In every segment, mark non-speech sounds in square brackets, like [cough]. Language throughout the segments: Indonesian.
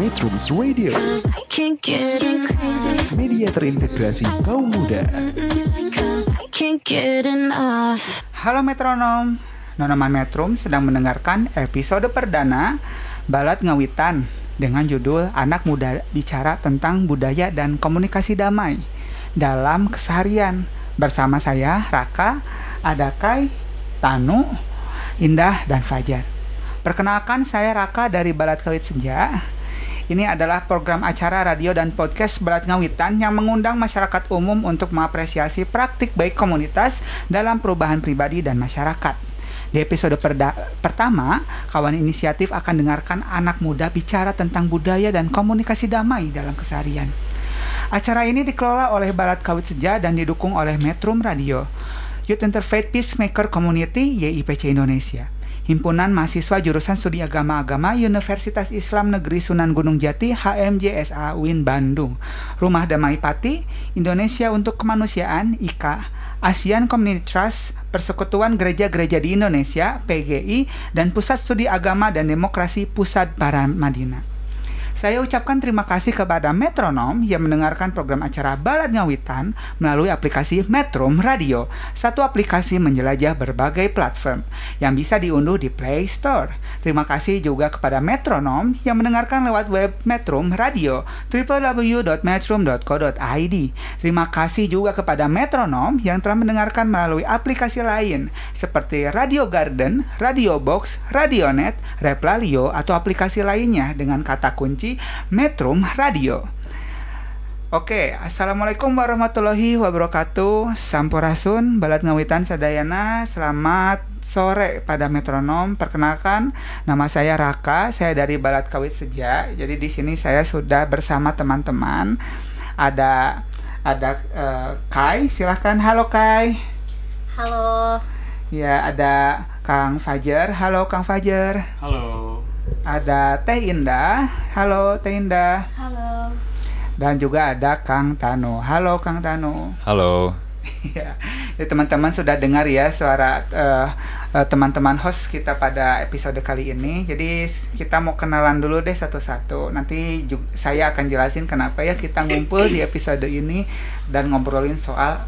Metrums Radio. Media terintegrasi kaum muda. Halo metronom. Nonoman Metrum sedang mendengarkan episode perdana Balat Ngawitan dengan judul Anak Muda Bicara tentang Budaya dan Komunikasi Damai dalam keseharian. Bersama saya Raka, Adakai, Tanu, Indah, dan Fajar. Perkenalkan saya Raka dari Balat Kawit Senja. Ini adalah program acara radio dan podcast Balat Ngawitan yang mengundang masyarakat umum untuk mengapresiasi praktik baik komunitas dalam perubahan pribadi dan masyarakat. Di episode pertama, kawan inisiatif akan dengarkan anak muda bicara tentang budaya dan komunikasi damai dalam keseharian. Acara ini dikelola oleh Balat Kawit Senja dan didukung oleh Metrum Radio, Youth Interfaith Peacemaker Community YIPC Indonesia. Himpunan Mahasiswa Jurusan Studi Agama-Agama Universitas Islam Negeri Sunan Gunung Jati HMJSA UIN Bandung. Rumah Damai Pati Indonesia untuk Kemanusiaan IKA ASEAN Community Trust Persekutuan Gereja-Gereja di Indonesia PGI dan Pusat Studi Agama dan Demokrasi Pusat Barat Madinah saya ucapkan terima kasih kepada Metronom yang mendengarkan program acara Balad Ngawitan melalui aplikasi Metrum Radio, satu aplikasi menjelajah berbagai platform yang bisa diunduh di Play Store. Terima kasih juga kepada Metronom yang mendengarkan lewat web Metrum Radio www.metrum.co.id. Terima kasih juga kepada Metronom yang telah mendengarkan melalui aplikasi lain seperti Radio Garden, Radio Box, Radionet, Replalio atau aplikasi lainnya dengan kata kunci Metrum Radio. Oke, Assalamualaikum warahmatullahi wabarakatuh. Sampurasun, Balat Ngawitan Sadayana. Selamat sore pada metronom. Perkenalkan, nama saya Raka. Saya dari Balat Kawit Seja. Jadi di sini saya sudah bersama teman-teman. Ada ada uh, Kai, silahkan Halo Kai. Halo. Ya, ada Kang Fajar. Halo Kang Fajar. Halo. Ada Teh Indah Halo Teh Indah Halo dan juga ada Kang Tano. Halo Kang Tano. Halo. ya, teman-teman sudah dengar ya suara uh, uh, teman-teman host kita pada episode kali ini. Jadi kita mau kenalan dulu deh satu-satu. Nanti juga, saya akan jelasin kenapa ya kita ngumpul di episode ini dan ngobrolin soal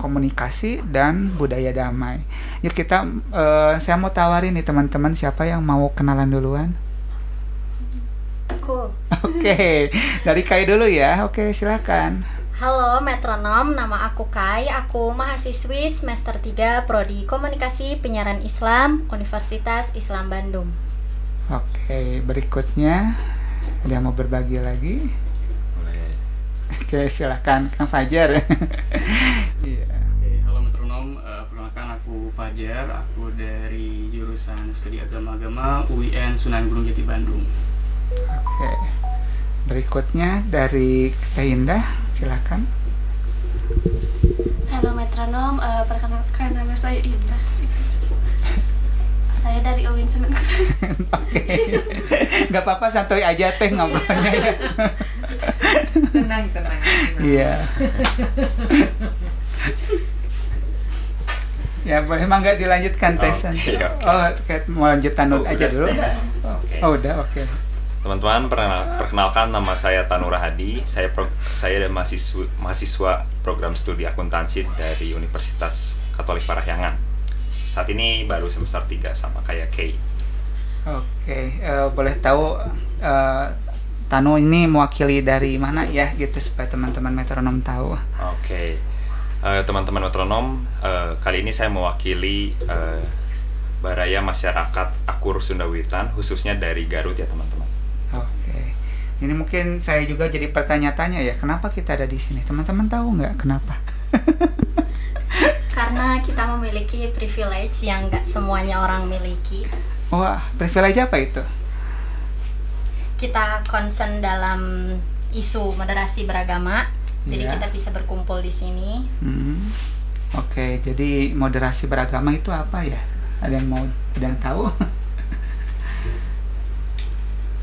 komunikasi dan budaya damai. Yuk kita, uh, saya mau tawarin nih teman-teman siapa yang mau kenalan duluan. Aku Oke, dari Kai dulu ya. Oke, silakan. Halo metronom, nama aku Kai Aku mahasiswi semester 3 Prodi Komunikasi Penyiaran Islam Universitas Islam Bandung Oke, berikutnya ada yang mau berbagi lagi? Oke, silakan Kang Fajar. [laughs] Iya. Perkenalkan aku Fajar. Aku dari jurusan Studi Agama-Agama UIN Sunan Gunung Jati Bandung. Oke. Berikutnya dari Teh Indah, silakan. Halo metronom, eh, perkenalkan nama saya Indah. Saya dari UIN Sunan Kudus. [laughs] Oke. Gak apa-apa santuy aja teh ngobrolnya ya. tenang tenang Iya. [laughs] ya boleh mangga dilanjutkan teh Oke, Santi. oke. Oh, mau lanjut tanut Oh, aja udah. dulu. Oke. Oh, udah oke. Teman-teman, perkenal- perkenalkan nama saya Tanura Hadi. Saya pro- saya adalah mahasiswa, mahasiswa program studi akuntansi dari Universitas Katolik Parahyangan. Saat ini baru semester 3 sama kayak Kay. Oke, eh, boleh tahu eh, Tanu ini mewakili dari mana ya gitu supaya teman-teman metronom tahu. Oke. Teman-teman metronom, eh, kali ini saya mewakili eh, Baraya Masyarakat Akur Sundawitan khususnya dari Garut ya, teman-teman. Oke. Ini mungkin saya juga jadi pertanya-tanya ya, kenapa kita ada di sini? Teman-teman tahu nggak kenapa? Karena kita memiliki privilege yang gak semuanya orang miliki Wah, privilege apa itu? Kita concern dalam isu moderasi beragama Jadi Iya. kita bisa berkumpul di sini Hmm. Oke, jadi moderasi beragama itu apa ya? Ada yang mau ada yang tahu? [laughs]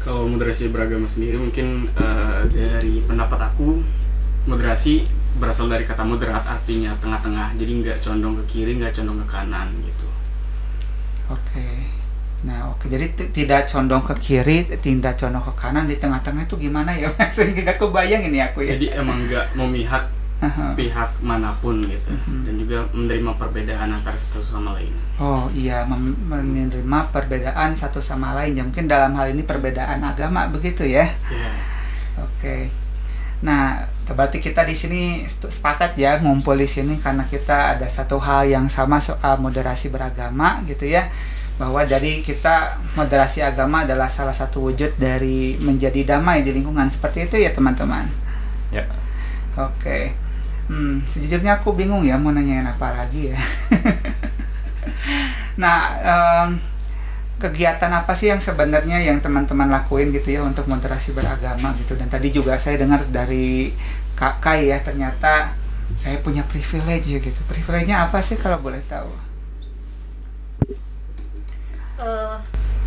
Kalau moderasi beragama sendiri mungkin eh, dari pendapat aku moderasi berasal dari kata moderat artinya tengah-tengah jadi nggak condong ke kiri nggak condong ke kanan gitu Oke. Nah, oke. Jadi tidak condong ke kiri, tidak condong ke kanan, di tengah-tengah itu gimana ya? [laughs] Sehingga aku bayang ini aku ya. Jadi emang nggak memihak pihak mana pun gitu Mhm. dan juga menerima perbedaan antara satu sama lain. Oh iya, mem- menerima perbedaan satu sama lain. Ya mungkin dalam hal ini perbedaan agama begitu ya. Ya. Oke. Nah, berarti kita di sini sepakat ya ngumpul di sini karena kita ada satu hal yang sama soal moderasi beragama gitu ya. Bahwa dari kita moderasi agama adalah salah satu wujud dari menjadi damai di lingkungan seperti itu ya teman-teman. Ya. Oke. Hmm, sejujurnya aku bingung ya mau nanyain apa lagi ya. [laughs] nah, em, kegiatan apa sih yang sebenarnya yang teman-teman lakuin gitu ya untuk moderasi beragama gitu dan tadi juga saya dengar dari Kak Kai ya ternyata saya punya privilege ya gitu. Privilege-nya apa sih kalau boleh tahu? Eh,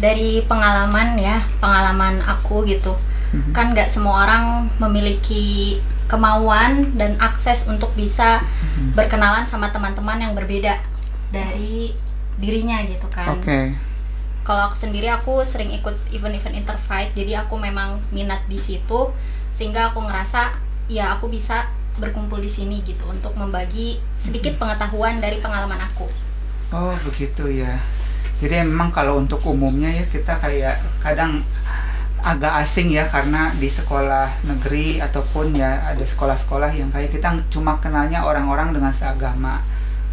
dari pengalaman ya pengalaman aku gitu Mhm. kan nggak semua orang memiliki kemauan dan akses untuk bisa Mhm. berkenalan sama teman-teman yang berbeda dari dirinya gitu kan Oke. kalau aku sendiri aku sering ikut event-event interfight jadi aku memang minat di situ sehingga aku ngerasa ya aku bisa berkumpul di sini gitu untuk membagi sedikit pengetahuan dari pengalaman aku Oh begitu ya. Jadi memang kalau untuk umumnya ya kita kayak kadang agak asing ya karena di sekolah negeri ataupun ya ada sekolah-sekolah yang kayak kita cuma kenalnya orang-orang dengan seagama.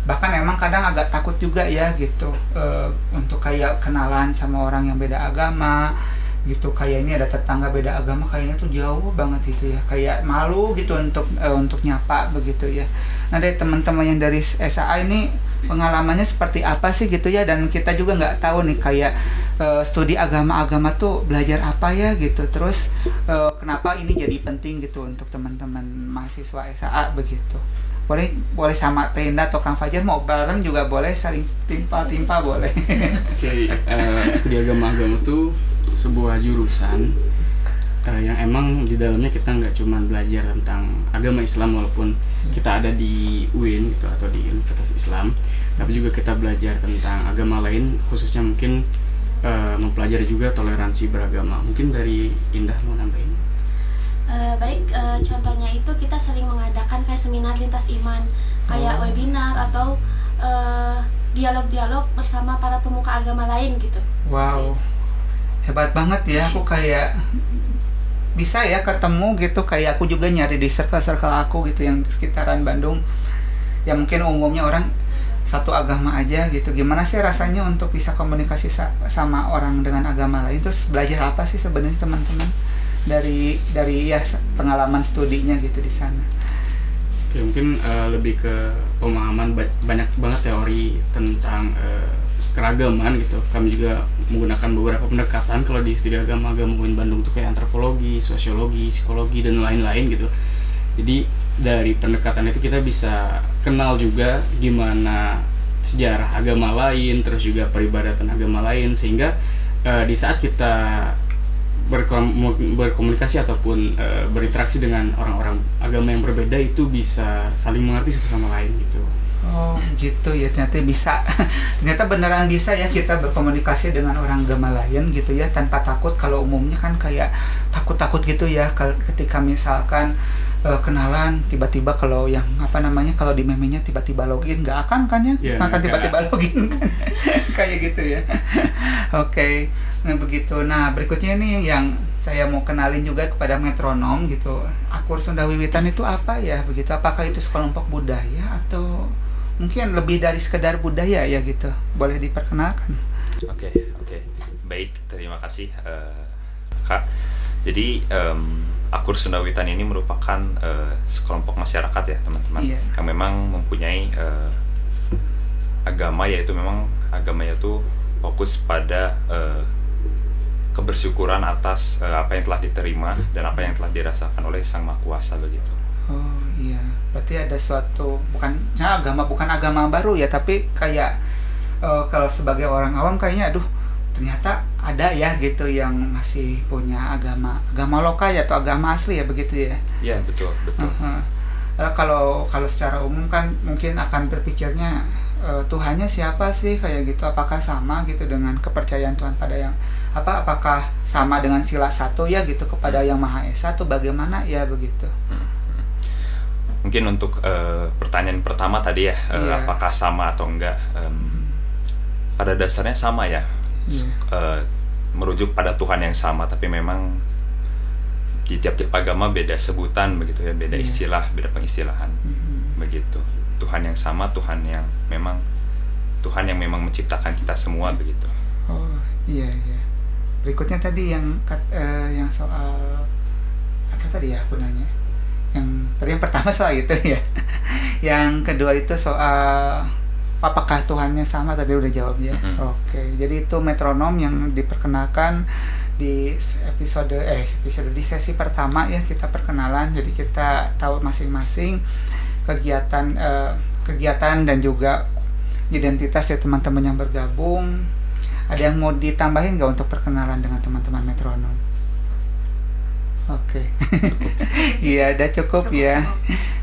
Bahkan emang kadang agak takut juga ya gitu eh, untuk kayak kenalan sama orang yang beda agama gitu. Kayak ini ada tetangga beda agama kayaknya tuh jauh banget itu ya. Kayak malu gitu untuk eh, untuk nyapa begitu ya. Nah dari teman-teman yang dari SAA ini pengalamannya seperti apa sih gitu ya? Dan kita juga nggak tahu nih kayak eh, studi agama-agama tuh belajar apa ya gitu. Terus eh, kenapa ini jadi penting gitu untuk teman-teman mahasiswa SAA begitu? Boleh boleh sama Tenda atau Kang Fajar mau bareng juga boleh saling timpa-timpa boleh. [laughs] Oke, eh, studi agama-agama itu sebuah jurusan eh, yang emang di dalamnya kita nggak cuma belajar tentang agama Islam walaupun kita ada di UIN gitu atau di Universitas Islam, tapi juga kita belajar tentang agama lain khususnya mungkin eh, mempelajari juga toleransi beragama. Mungkin dari Indah mau nambahin? Eh, baik eh, contohnya itu kita sering mengadakan kayak seminar lintas iman kayak Oh. webinar atau dialog-dialog bersama para pemuka agama lain gitu Wow, hebat banget ya. Aku kayak bisa ya ketemu gitu. Kayak aku juga nyari di circle-circle aku gitu yang sekitaran Bandung. Ya mungkin umumnya orang satu agama aja gitu. Gimana sih rasanya untuk bisa komunikasi sa- sama orang dengan agama lain? Terus belajar apa sih sebenarnya teman-teman dari dari ya pengalaman studinya gitu di sana? Oke, mungkin eh, lebih ke pemahaman ba- banyak banget teori tentang eh, keragaman gitu. Kami juga menggunakan beberapa pendekatan kalau di studi agama agama UIN Bandung itu kayak antropologi, sosiologi, psikologi dan lain-lain gitu. Jadi dari pendekatan itu kita bisa kenal juga gimana sejarah agama lain, terus juga peribadatan agama lain sehingga eh, di saat kita berkom- berkomunikasi ataupun eh, berinteraksi dengan orang-orang agama yang berbeda itu bisa saling mengerti satu sama lain gitu. Oh gitu ya ternyata bisa. [laughs] Ternyata beneran bisa ya kita berkomunikasi dengan orang agama lain gitu ya tanpa takut kalau umumnya kan kayak takut-takut gitu ya ketika misalkan eh, kenalan tiba-tiba kalau yang apa namanya kalau di memenya tiba-tiba login nggak akan kan ya? Nggak akan. tiba-tiba login kan? [laughs] Kayak gitu ya. [laughs] Oke nah begitu. Nah berikutnya nih yang saya mau kenalin juga kepada metronom gitu. Akur Sunda Wiwitan itu apa ya? Begitu apakah itu sekelompok budaya atau mungkin lebih dari sekedar budaya ya gitu boleh diperkenalkan Oke, oke. Baik, terima kasih eh, Kak. Jadi em, Akur Sundawitan ini merupakan eh, sekelompok masyarakat ya, teman-teman. Iya. Yang memang mempunyai eh, agama yaitu memang agamanya tuh fokus pada eh, kebersyukuran atas eh, apa yang telah diterima dan apa yang telah dirasakan oleh Sang Maha Kuasa begitu. Oh iya. Berarti ada suatu bukan ya, agama bukan agama baru ya tapi kayak eh, kalau sebagai orang awam kayaknya aduh ternyata ada ya gitu yang masih punya agama agama lokal ya atau agama asli ya begitu ya? Iya, betul, betul. Heeh. Eh, kalau kalau secara umum kan mungkin akan berpikirnya eh, Tuhannya siapa sih kayak gitu? Apakah sama gitu dengan kepercayaan Tuhan pada yang apa apakah sama dengan sila satu ya gitu kepada yang maha esa atau bagaimana ya begitu Mungkin untuk eh, pertanyaan pertama tadi ya, eh, Iya. apakah sama atau enggak? Em, pada dasarnya sama ya, Iya. Eh, merujuk pada Tuhan yang sama, tapi memang di tiap-tiap agama beda sebutan begitu ya, beda Iya. istilah, beda pengistilahan, Mhm. begitu. Tuhan yang sama, Tuhan yang memang Tuhan yang memang menciptakan kita semua begitu. Oh iya iya. Berikutnya tadi yang eh, yang soal apa tadi ya aku nanya? Yang tadi yang pertama soal itu ya. yang kedua itu soal apakah Tuhannya sama tadi udah jawab ya. Mhm. Oke. Jadi itu metronom yang diperkenalkan di episode eh episode di sesi pertama ya kita perkenalan. Jadi kita tahu masing-masing kegiatan eh, kegiatan dan juga identitas ya teman-teman yang bergabung ada yang mau ditambahin nggak untuk perkenalan dengan teman-teman metronom? Oke, iya udah cukup, ya.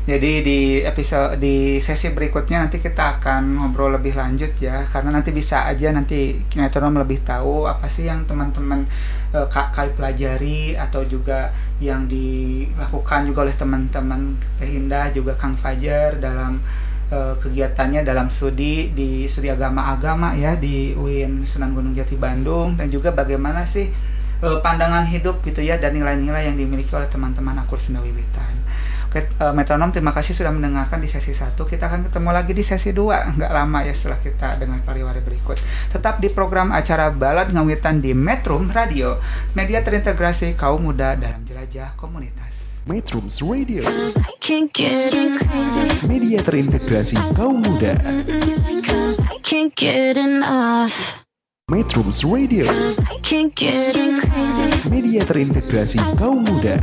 Jadi di episode di sesi berikutnya nanti kita akan ngobrol lebih lanjut ya, karena nanti bisa aja nanti metronom lebih tahu apa sih yang teman-teman eh, kak kali pelajari atau juga yang dilakukan juga oleh teman-teman Teh Indah juga Kang Fajar dalam eh, kegiatannya dalam studi di studi agama-agama ya di UIN Sunan Gunung Jati Bandung. Dan juga bagaimana sih eh, pandangan hidup gitu ya dan nilai-nilai yang dimiliki oleh teman-teman Akur Sunda Wiwitan. Oke, eh, metronom terima kasih sudah mendengarkan di sesi 1. Kita akan ketemu lagi di sesi 2 nggak lama ya setelah kita dengan pariwara berikut. Tetap di program acara Balad Ngawitan di Metrum Radio, media terintegrasi kaum muda dalam jelajah komunitas. Metrums Radio, I can't get enough. media terintegrasi kaum muda. Metrums Radio, media terintegrasi kaum muda.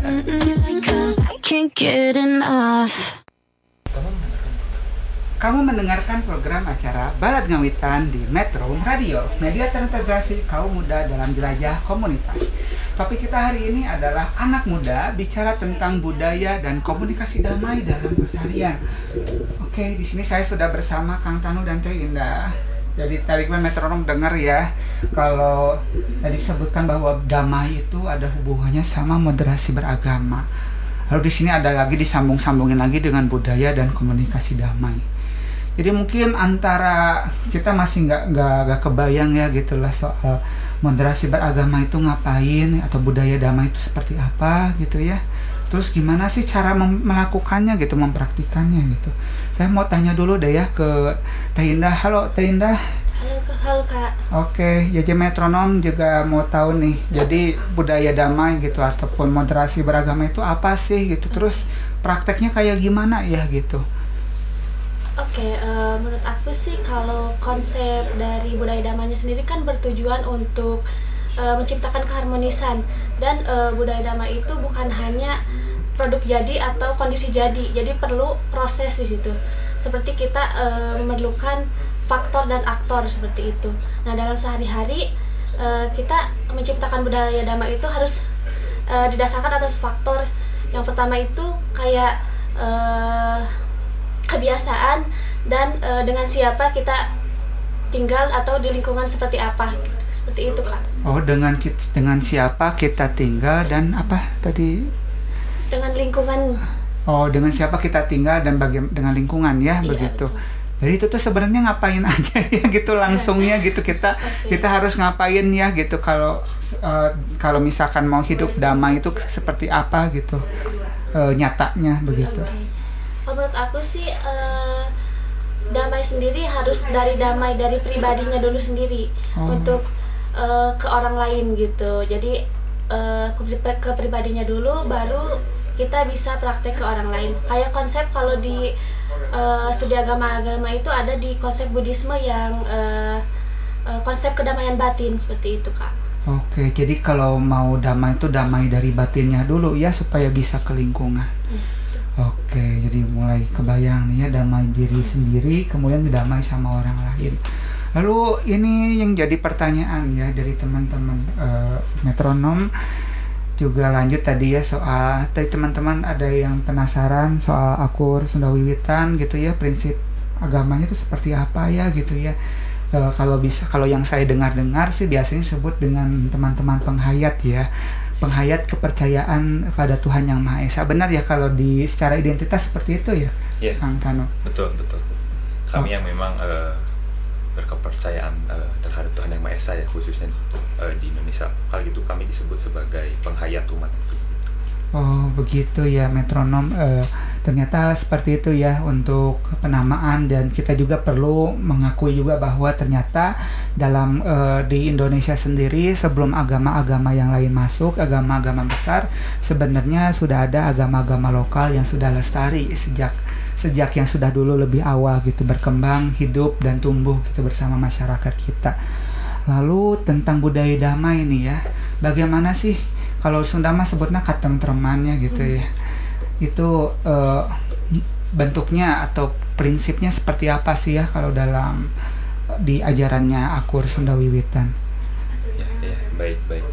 Kamu mendengarkan program acara Balad Ngawitan di Metro Radio, media terintegrasi kaum muda dalam jelajah komunitas. Topik kita hari ini adalah anak muda bicara tentang budaya dan komunikasi damai dalam keseharian. Oke, di sini saya sudah bersama Kang Tanu dan Teh Indah. Jadi tadi gue metronom dengar ya kalau tadi sebutkan bahwa damai itu ada hubungannya sama moderasi beragama. Lalu di sini ada lagi disambung-sambungin lagi dengan budaya dan komunikasi damai. Jadi mungkin antara kita masih nggak nggak kebayang ya gitulah soal moderasi beragama itu ngapain atau budaya damai itu seperti apa gitu ya. Terus gimana sih cara melakukannya gitu, mempraktikannya gitu. Saya mau tanya dulu deh ya ke Teh Indah. Halo Teh Indah. Halo, Kak- halo Kak. Oke, YJ Metronom juga mau tahu nih. Jadi budaya damai gitu ataupun moderasi beragama itu apa sih gitu. Terus prakteknya kayak gimana ya gitu. Oke, eh, menurut aku sih kalau konsep dari budaya damainya sendiri kan bertujuan untuk eh, menciptakan keharmonisan dan eh, budaya damai itu bukan hanya produk jadi atau kondisi jadi, jadi perlu proses di situ. Seperti kita eh, memerlukan faktor dan aktor seperti itu. Nah dalam sehari-hari eh, kita menciptakan budaya damai itu harus eh, didasarkan atas faktor. Yang pertama itu kayak eh, kebiasaan dan eh, dengan siapa kita tinggal atau di lingkungan seperti apa gitu. Seperti itu kak Oh, dengan kit- dengan siapa kita tinggal dan apa tadi? dengan lingkungan Oh, dengan siapa kita tinggal dan baga- dengan lingkungan ya Iya, begitu. Jadi itu tuh sebenarnya ngapain [laughs] aja ya gitu langsungnya gitu kita Oke. kita harus ngapain ya gitu kalau eh, kalau misalkan mau hidup damai itu seperti apa gitu eh, nyatanya begitu. Kalau menurut aku sih eh, damai sendiri harus dari damai dari pribadinya dulu sendiri Oh. untuk eh, ke orang lain gitu. Jadi eh, ke, pri- ke pribadinya dulu baru kita bisa praktek ke orang lain. Kayak konsep kalau di eh, studi agama-agama itu ada di konsep Buddhisme yang eh, eh, konsep kedamaian batin seperti itu kak. Oke, jadi kalau mau damai itu damai dari batinnya dulu ya supaya bisa ke lingkungan. Oke, jadi mulai kebayang nih ya damai diri sendiri, kemudian damai sama orang lain. Lalu ini yang jadi pertanyaan ya dari teman-teman eh, metronom. Juga lanjut tadi ya soal tadi teman-teman ada yang penasaran soal akur Sunda Wiwitan gitu ya prinsip agamanya itu seperti apa ya gitu ya. Eh, kalau bisa kalau yang saya dengar-dengar sih biasanya sebut dengan teman-teman penghayat ya. Penghayat kepercayaan pada Tuhan yang Maha Esa. Benar ya kalau di secara identitas seperti itu ya Iya. Kang Tano? Betul, betul. Kami yang memang eh, berkepercayaan eh, terhadap Tuhan Yang Maha Esa ya khususnya eh, di Indonesia. Kali itu kami disebut sebagai penghayat umat. Oh begitu ya metronom Eh, ternyata seperti itu ya untuk penamaan dan kita juga perlu mengakui juga bahwa ternyata dalam eh, di Indonesia sendiri sebelum agama-agama yang lain masuk agama-agama besar sebenarnya sudah ada agama-agama lokal yang sudah lestari sejak sejak yang sudah dulu lebih awal gitu berkembang hidup dan tumbuh gitu bersama masyarakat kita. Lalu tentang budaya damai ini ya, bagaimana sih kalau Sunda mah sebutnya katentremannya gitu ya. Itu eh, bentuknya atau prinsipnya seperti apa sih ya kalau dalam eh, di ajarannya Akur Sunda Wiwitan? Ya, ya, baik, baik.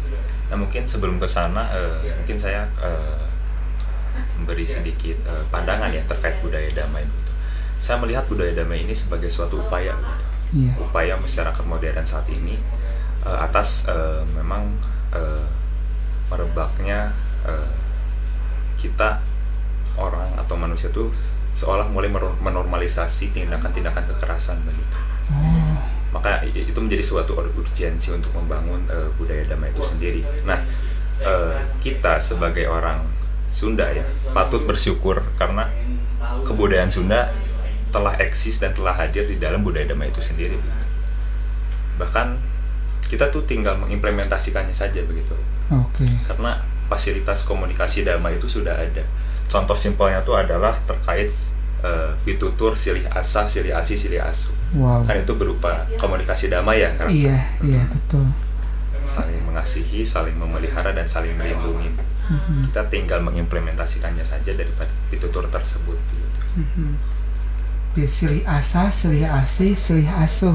Nah, mungkin sebelum ke sana eh, mungkin saya eh, memberi sedikit eh, pandangan ya terkait budaya damai gitu. Saya melihat budaya damai ini sebagai suatu upaya gitu. Iya. upaya masyarakat modern saat ini eh, atas eh, memang eh, merebaknya eh, kita orang atau manusia tuh seolah mulai menor- menormalisasi tindakan-tindakan kekerasan begitu. Oh, Maka itu menjadi suatu ur- urgensi untuk membangun eh, budaya damai itu sendiri. Nah, eh, kita sebagai orang Sunda ya patut bersyukur karena kebudayaan Sunda telah eksis dan telah hadir di dalam budaya damai itu sendiri. begitu. Bahkan kita tuh tinggal mengimplementasikannya saja begitu oke. karena fasilitas komunikasi damai itu sudah ada. Contoh simpelnya itu adalah terkait eh, pitutur silih asah, silih asih, silih asuh. Wow. Kan itu berupa komunikasi damai ya kan? Iya, iya betul. Saling mengasihi, saling memelihara dan saling melindungi. Mhm, Kita tinggal mengimplementasikannya saja daripada pitutur tersebut. gitu. mhm. Di silih asah, silih asih, silih asuh.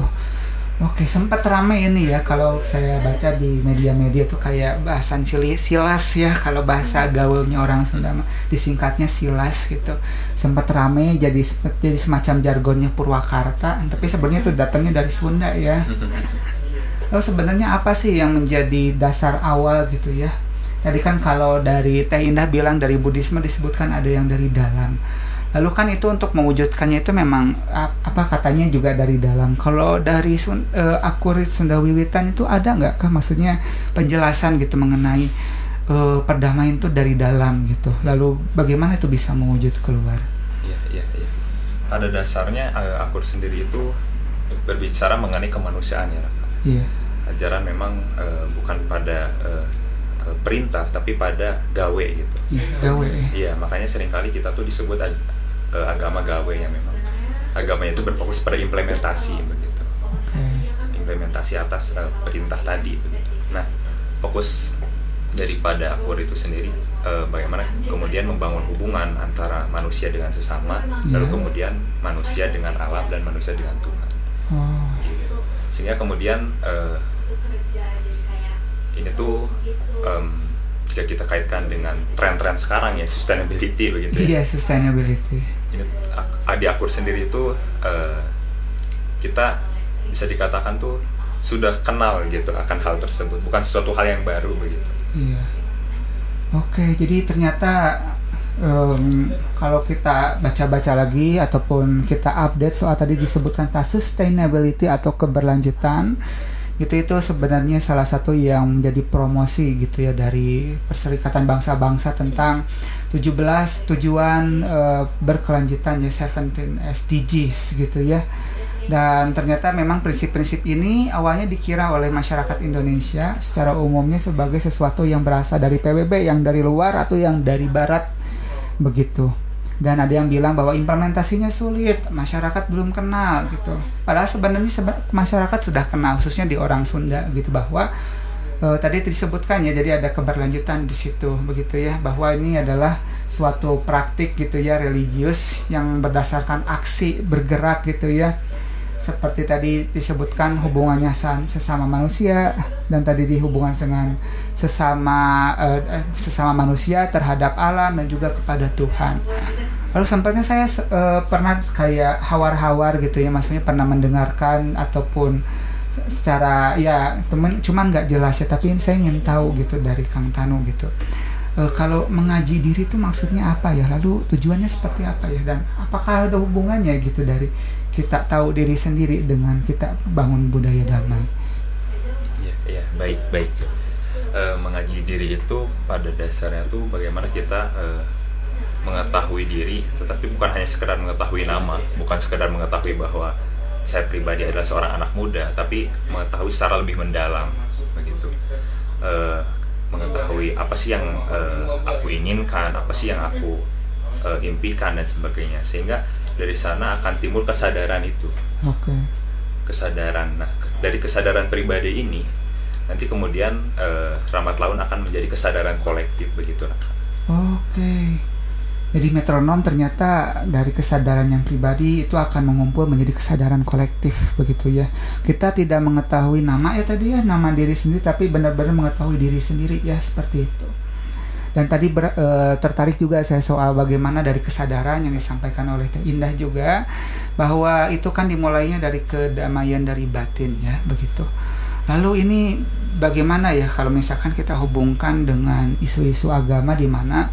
Oke, sempat rame ini ya kalau saya baca di media-media tuh kayak bahasan silih silas ya kalau bahasa gaulnya orang Sunda mah disingkatnya silas gitu. Sempat rame jadi jadi semacam jargonnya Purwakarta, tapi sebenarnya itu datangnya dari Sunda ya. [laughs] Lalu sebenarnya apa sih yang menjadi dasar awal gitu ya? Tadi kan kalau dari Teh Indah bilang dari Buddhisme disebutkan ada yang dari dalam. Lalu kan itu untuk mewujudkannya itu memang ap- apa katanya juga dari dalam. Kalau dari Sun, eh, Akurit Sunda Wiwitan itu ada nggak kah maksudnya penjelasan gitu mengenai eh, perdamaian itu dari dalam gitu. Lalu bagaimana itu bisa mewujud keluar? Iya, iya, iya. Pada dasarnya eh, Akur sendiri itu berbicara mengenai kemanusiaan ya. Iya. Ajaran memang eh, bukan pada eh, perintah tapi pada gawe gitu. Iya, gawe. eh. Iya, makanya sering kali kita tuh disebut ag- agama gawe yang memang agamanya itu berfokus pada implementasi begitu. Oke. Implementasi atas eh, perintah tadi begitu. Nah, fokus daripada akur itu sendiri eh, bagaimana kemudian membangun hubungan antara manusia dengan sesama, lalu Iya. kemudian manusia dengan alam dan manusia dengan Tuhan. Oh, Sehingga kemudian eh, ini tuh em, jika kita kaitkan dengan tren-tren sekarang ya sustainability begitu ya. iya sustainability. ini di akur sendiri itu eh, kita bisa dikatakan tuh sudah kenal gitu akan hal tersebut bukan sesuatu hal yang baru begitu Iya. Oke, jadi ternyata em, kalau kita baca-baca lagi ataupun kita update soal tadi disebutkan tentang sustainability atau keberlanjutan itu itu sebenarnya salah satu yang menjadi promosi gitu ya dari Perserikatan Bangsa-Bangsa tentang 17 tujuan eh, berkelanjutan ya 17 SDGs gitu ya. Dan ternyata memang prinsip-prinsip ini awalnya dikira oleh masyarakat Indonesia secara umumnya sebagai sesuatu yang berasal dari PBB yang dari luar atau yang dari barat begitu. Dan ada yang bilang bahwa implementasinya sulit masyarakat belum kenal gitu. Padahal sebenarnya seba- masyarakat sudah kenal khususnya di orang Sunda gitu bahwa eh, tadi disebutkan ya jadi ada keberlanjutan di situ begitu ya bahwa ini adalah suatu praktik gitu ya religius yang berdasarkan aksi bergerak gitu ya seperti tadi disebutkan hubungannya sesama manusia dan tadi dihubungan dengan sesama eh, sesama manusia terhadap alam dan juga kepada Tuhan. Lalu sempatnya saya eh, pernah kayak hawar-hawar gitu ya, maksudnya pernah mendengarkan ataupun se- secara ya temen cuman nggak jelas ya, tapi saya ingin tahu gitu dari Kang Tanu gitu. Eh, kalau mengaji diri itu maksudnya apa ya? Lalu tujuannya seperti apa ya? Dan apakah ada hubungannya gitu dari kita tahu diri sendiri dengan kita bangun budaya damai? Iya, iya, baik, baik. Eh, mengaji diri itu pada dasarnya tuh bagaimana kita eh, mengetahui diri, tetapi bukan hanya sekedar mengetahui nama, bukan sekedar mengetahui bahwa saya pribadi adalah seorang anak muda, tapi mengetahui secara lebih mendalam, begitu. Eh, mengetahui apa sih yang eh, aku inginkan, apa sih yang aku eh, impikan dan sebagainya, sehingga dari sana akan timbul kesadaran itu Oke. kesadaran. Nah, dari kesadaran pribadi ini nanti kemudian eh, Ramat Laun akan menjadi kesadaran kolektif begitu nah. Oke. Jadi metronom ternyata dari kesadaran yang pribadi itu akan mengumpul menjadi kesadaran kolektif begitu ya. Kita tidak mengetahui nama ya tadi ya nama diri sendiri tapi benar-benar mengetahui diri sendiri ya seperti itu. Dan tadi ber- eh, tertarik juga saya soal bagaimana dari kesadaran yang disampaikan oleh Teh Indah juga bahwa itu kan dimulainya dari kedamaian dari batin ya begitu. Lalu ini bagaimana ya kalau misalkan kita hubungkan dengan isu-isu agama di mana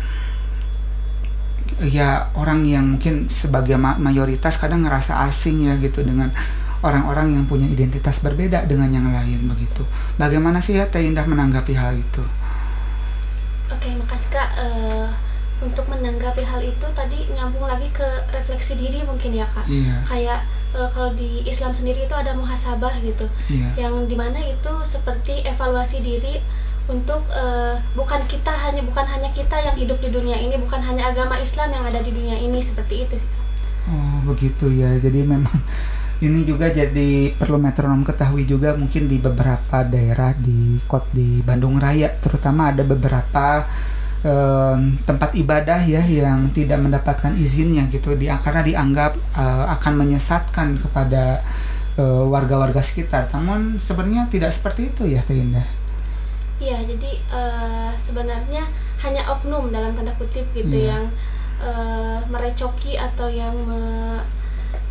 ya orang yang mungkin sebagai ma- mayoritas kadang ngerasa asing ya gitu dengan orang-orang yang punya identitas berbeda dengan yang lain begitu. Bagaimana sih ya Teh Indah menanggapi hal itu? Oke, makasih Kak. Eh, untuk menanggapi hal itu tadi nyambung lagi ke refleksi diri mungkin ya Kak. Iya, Kayak eh, kalau di Islam sendiri itu ada muhasabah gitu, iya. yang di mana itu seperti evaluasi diri untuk eh, bukan kita hanya bukan hanya kita yang hidup di dunia ini, bukan hanya agama Islam yang ada di dunia ini seperti itu sih Kak. Oh begitu ya. Jadi memang ini juga jadi perlu metronom ketahui juga mungkin di beberapa daerah di kot di Bandung Raya terutama ada beberapa em, tempat ibadah ya yang tidak mendapatkan izinnya gitu di karena dianggap eh, akan menyesatkan kepada eh, warga-warga sekitar. Namun sebenarnya tidak seperti itu ya Teh Indah. Iya, jadi sebenarnya hanya oknum dalam tanda kutip gitu Iya. yang merecoki atau yang me-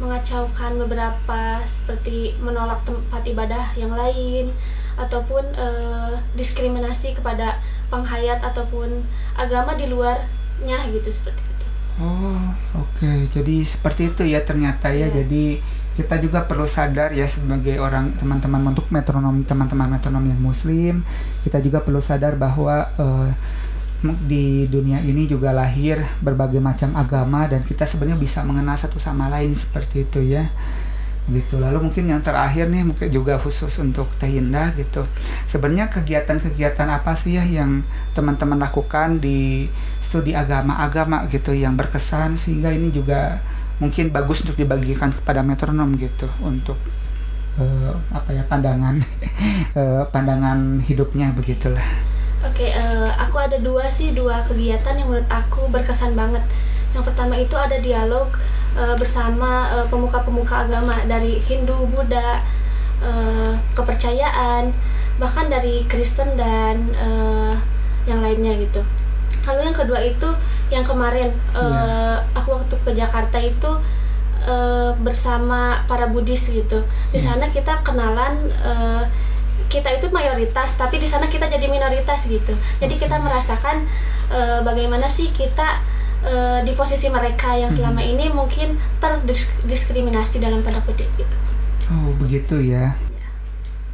mengacaukan beberapa seperti menolak tempat ibadah yang lain ataupun eh, diskriminasi kepada penghayat ataupun agama di luarnya gitu seperti itu. Oh, oke. Jadi seperti itu ya ternyata ya. Iya. Jadi kita juga perlu sadar ya sebagai orang teman-teman untuk metronom teman-teman metronom yang muslim, kita juga perlu sadar bahwa eh, di dunia ini juga lahir berbagai macam agama dan kita sebenarnya bisa mengenal satu sama lain seperti itu ya. Gitu. Lalu mungkin yang terakhir nih mungkin juga khusus untuk Teh Indah gitu. Sebenarnya kegiatan-kegiatan apa sih ya yang teman-teman lakukan di studi agama-agama gitu yang berkesan sehingga ini juga mungkin bagus untuk dibagikan kepada metronom gitu untuk eh, apa ya pandangan [laughs] eh, pandangan hidupnya begitulah. Oke, eh, aku ada dua sih dua kegiatan yang menurut aku berkesan banget. Yang pertama itu ada dialog eh, bersama eh, pemuka-pemuka agama dari Hindu, Buddha, eh, kepercayaan, bahkan dari Kristen dan eh, yang lainnya gitu. Lalu yang kedua itu yang kemarin eh, Iya. aku waktu ke Jakarta itu eh, bersama para Buddhis gitu. Di Iya. sana kita kenalan eh, kita itu mayoritas tapi di sana kita jadi minoritas gitu jadi kita merasakan eh, bagaimana sih kita eh, di posisi mereka yang selama ini mungkin terdiskriminasi dalam tanda kutip gitu Oh begitu ya.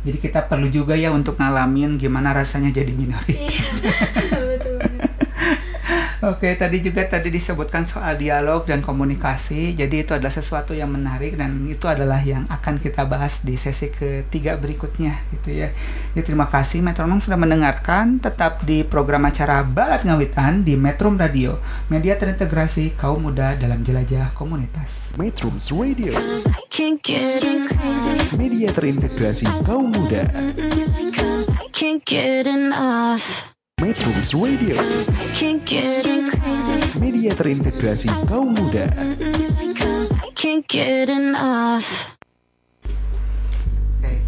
Jadi kita perlu juga ya untuk ngalamin gimana rasanya jadi [laughs] minoritas. iya betul. Oke, tadi juga tadi disebutkan soal dialog dan komunikasi. Jadi itu adalah sesuatu yang menarik dan itu adalah yang akan kita bahas di sesi ketiga berikutnya gitu ya. Jadi terima kasih Metronom sudah mendengarkan. Tetap di program acara Balat Ngawitan di Metrum Radio, media terintegrasi kaum muda dalam jelajah komunitas. Metrums Radio, Cause I can't get enough. media terintegrasi kaum muda. Metrums Radio, media terintegrasi kaum muda.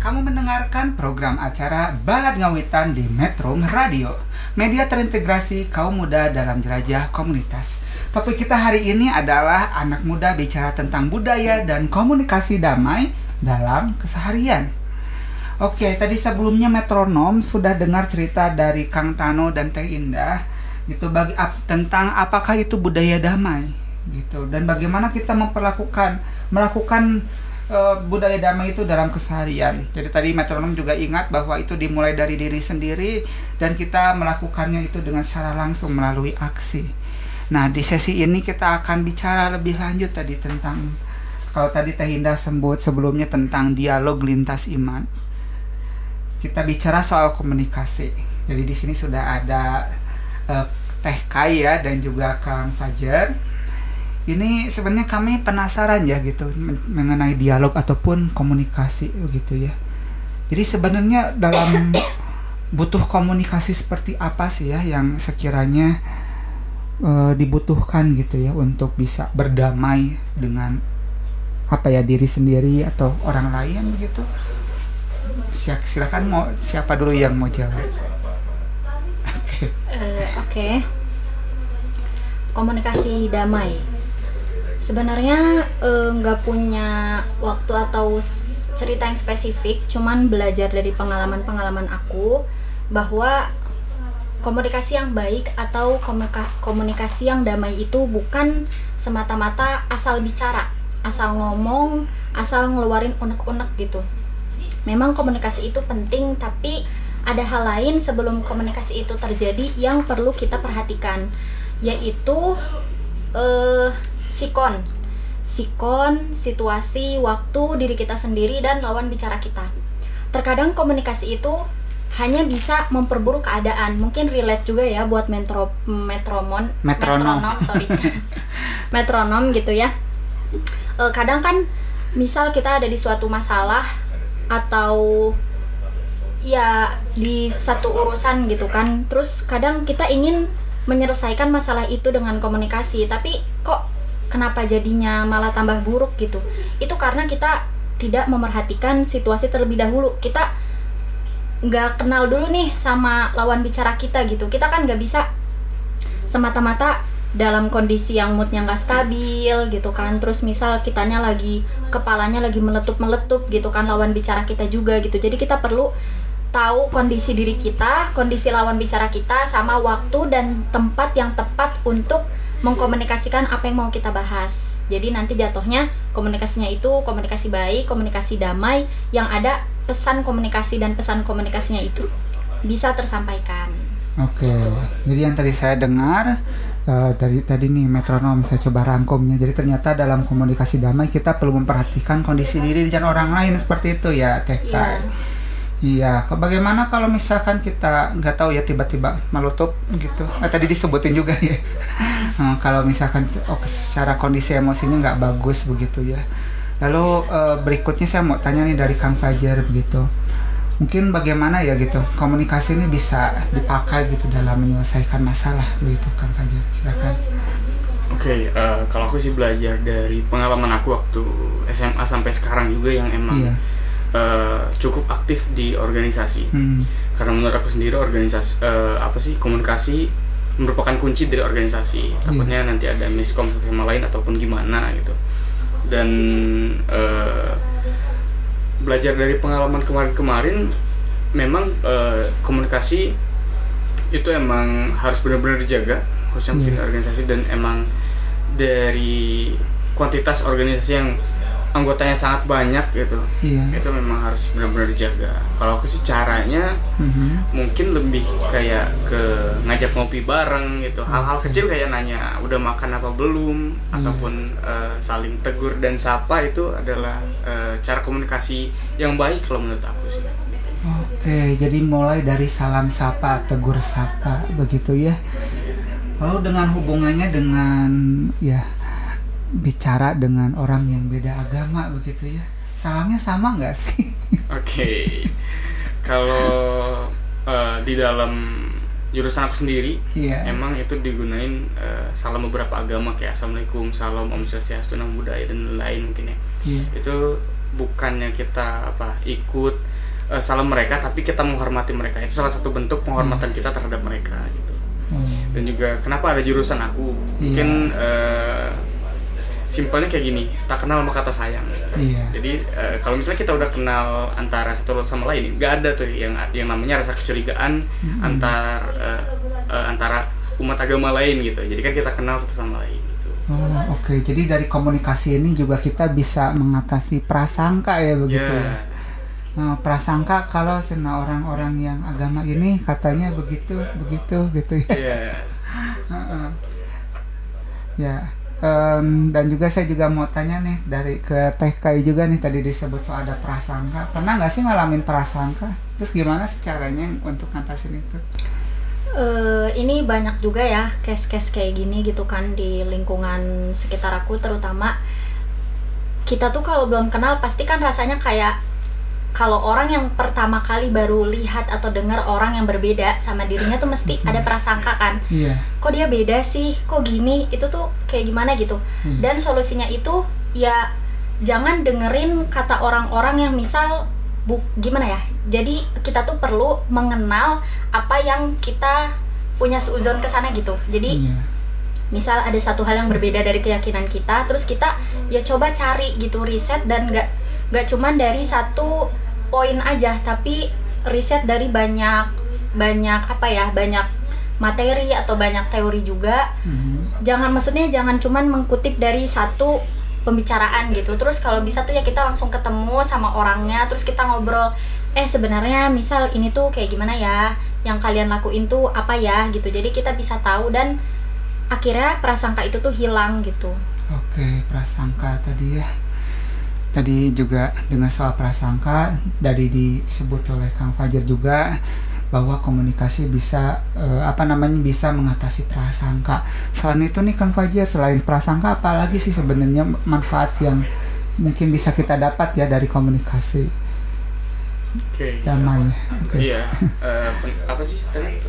Kamu mendengarkan program acara Balad Ngawitan di Metro Radio, media terintegrasi kaum muda dalam jelajah komunitas. Topik kita hari ini adalah anak muda bicara tentang budaya dan komunikasi damai dalam keseharian. Oke, tadi sebelumnya metronom sudah dengar cerita dari Kang Tano dan Teh Indah gitu bagi ap- tentang apakah itu budaya damai gitu dan bagaimana kita memperlakukan melakukan eh, budaya damai itu dalam keseharian. Jadi tadi metronom juga ingat bahwa itu dimulai dari diri sendiri dan kita melakukannya itu dengan secara langsung melalui aksi. Nah, di sesi ini kita akan bicara lebih lanjut tadi tentang kalau tadi Teh Indah sebut sebelumnya tentang dialog lintas iman. Kita bicara soal komunikasi. Jadi di sini sudah ada eh, Teh Kaya dan juga Kang Fajar ini sebenarnya kami penasaran ya gitu men- mengenai dialog ataupun komunikasi gitu ya. Jadi sebenarnya dalam [coughs] butuh komunikasi seperti apa sih ya yang sekiranya eh, dibutuhkan gitu ya untuk bisa berdamai dengan apa ya diri sendiri atau orang lain begitu. Silakan mau siapa dulu yang mau jawab? Oke. Eh, Oke. Komunikasi damai. Sebenarnya eh, nggak punya waktu atau cerita yang spesifik, cuman belajar dari pengalaman-pengalaman aku bahwa komunikasi yang baik atau komunika- komunikasi yang damai itu bukan semata-mata asal bicara, asal ngomong, asal ngeluarin unek-unek gitu. Memang komunikasi itu penting, tapi ada hal lain sebelum komunikasi itu terjadi yang perlu kita perhatikan, yaitu eh, sikon, sikon, situasi, waktu diri kita sendiri dan lawan bicara kita. Terkadang komunikasi itu hanya bisa memperburuk keadaan. Mungkin relate juga ya buat metro metromon, Metronom. metronom, sorry, [laughs] metronom gitu ya. Eh, kadang kan, misal kita ada di suatu masalah atau ya di satu urusan gitu kan. Terus kadang kita ingin menyelesaikan masalah itu dengan komunikasi tapi kok kenapa jadinya malah tambah buruk gitu? Itu karena kita tidak memerhatikan situasi terlebih dahulu. Kita nggak kenal dulu nih sama lawan bicara kita gitu. Kita kan nggak bisa semata-mata dalam kondisi yang moodnya nggak stabil gitu kan. Terus misal kitanya lagi kepalanya lagi meletup-meletup gitu kan lawan bicara kita juga gitu. Jadi kita perlu tahu kondisi diri kita kondisi lawan bicara kita sama waktu dan tempat yang tepat untuk mengkomunikasikan apa yang mau kita bahas. Jadi nanti jatuhnya komunikasinya itu komunikasi baik komunikasi damai yang ada pesan komunikasi dan pesan komunikasinya itu bisa tersampaikan. Oke, jadi yang tadi saya dengar eh, dari tadi nih metronom saya coba rangkumnya. Jadi ternyata dalam komunikasi damai kita perlu memperhatikan kondisi diri dan orang lain seperti itu ya, Teh Iya. Kai. Iya, bagaimana kalau misalkan kita nggak tahu ya tiba-tiba melutup gitu? Ah, tadi disebutin juga ya. [laughs] Eh, kalau misalkan oh, secara kondisi emosinya nggak bagus begitu ya. Lalu eh, berikutnya saya mau tanya nih dari Kang Fajar begitu. Mungkin bagaimana ya gitu komunikasi ini bisa dipakai gitu dalam menyelesaikan masalah begitu Kang Fajar. Silakan. Oke, eh, kalau aku sih belajar dari pengalaman aku waktu SMA sampai sekarang juga yang emang Iya. eh, cukup aktif di organisasi. Hmm. Karena menurut aku sendiri organisasi eh, apa sih komunikasi merupakan kunci dari organisasi. Takutnya nanti ada miskom satu sama lain ataupun gimana gitu. Dan eh, belajar dari pengalaman kemarin-kemarin, memang eh, komunikasi itu emang harus benar-benar dijaga khususnya Iya. organisasi dan emang dari kuantitas organisasi yang anggotanya sangat banyak gitu Iya. itu memang harus benar-benar dijaga kalau aku sih caranya Mhm. mungkin lebih kayak ke ngajak ngopi bareng gitu hal-hal kecil kayak nanya udah makan apa belum Iya. ataupun eh, saling tegur dan sapa itu adalah eh, cara komunikasi yang baik kalau menurut aku sih Oke, jadi mulai dari salam sapa, tegur sapa, begitu ya. Lalu dengan hubungannya dengan ya bicara dengan orang yang beda agama begitu ya. Salamnya sama nggak sih? [laughs] Oke, kalau eh, di dalam jurusan aku sendiri, Iya. emang itu digunain eh, salam beberapa agama kayak assalamualaikum, salam om swastiastu, namo buddhaya dan lain-lain mungkin ya. Iya. Itu bukannya kita apa ikut eh, salah mereka tapi kita menghormati mereka itu salah satu bentuk penghormatan kita terhadap mereka gitu Hmm. dan juga kenapa ada jurusan aku Iya. mungkin eh, simpelnya kayak gini tak kenal maka kata sayang Iya. jadi eh, kalau misalnya kita udah kenal antara satu sama lain nggak ada tuh yang yang namanya rasa kecurigaan antar eh, eh, antara umat agama lain gitu jadi kan kita kenal satu sama lain gitu Oh, oke. Jadi dari komunikasi ini juga kita bisa mengatasi prasangka ya begitu. Ya. ya? Nah, prasangka kalau sana orang-orang yang agama ini katanya begitu, begitu gitu ya. Iya. [laughs] Heeh. ya. Em, dan juga saya juga mau tanya nih dari ke Teh Kai juga nih tadi disebut soal ada prasangka. Pernah nggak sih ngalamin prasangka? Terus gimana sih caranya untuk ngatasin itu? Eh, ini banyak juga ya case-case kayak gini gitu kan di lingkungan sekitar aku terutama kita tuh kalau belum kenal pasti kan rasanya kayak kalau orang yang pertama kali baru lihat atau dengar orang yang berbeda sama dirinya tuh mesti ada prasangka kan? Iya. kok dia beda sih? Kok gini? Itu tuh kayak gimana gitu. Hmm. dan solusinya itu ya jangan dengerin kata orang-orang yang misal bu gimana ya? Jadi kita tuh perlu mengenal apa yang kita punya seuzon ke sana gitu. Jadi Iya. misal ada satu hal yang berbeda dari keyakinan kita terus kita ya coba cari gitu riset dan nggak nggak cuman dari satu poin aja tapi riset dari banyak banyak apa ya banyak materi atau banyak teori juga. Mhm. jangan maksudnya jangan cuman mengkutip dari satu pembicaraan gitu. Terus kalau bisa tuh ya kita langsung ketemu sama orangnya terus kita ngobrol eh sebenarnya misal ini tuh kayak gimana ya? Yang kalian lakuin tuh apa ya? gitu. Jadi kita bisa tahu dan akhirnya prasangka itu tuh hilang gitu. Oke, prasangka tadi ya. Tadi juga dengan soal prasangka dari disebut oleh Kang Fajar juga bahwa komunikasi bisa eh, apa namanya bisa mengatasi prasangka. Selain itu nih Kang Fajar, selain prasangka apalagi sih sebenarnya manfaat yang mungkin bisa kita dapat ya dari komunikasi Oke. damai. Oke. Iya. Pen- apa sih tadi.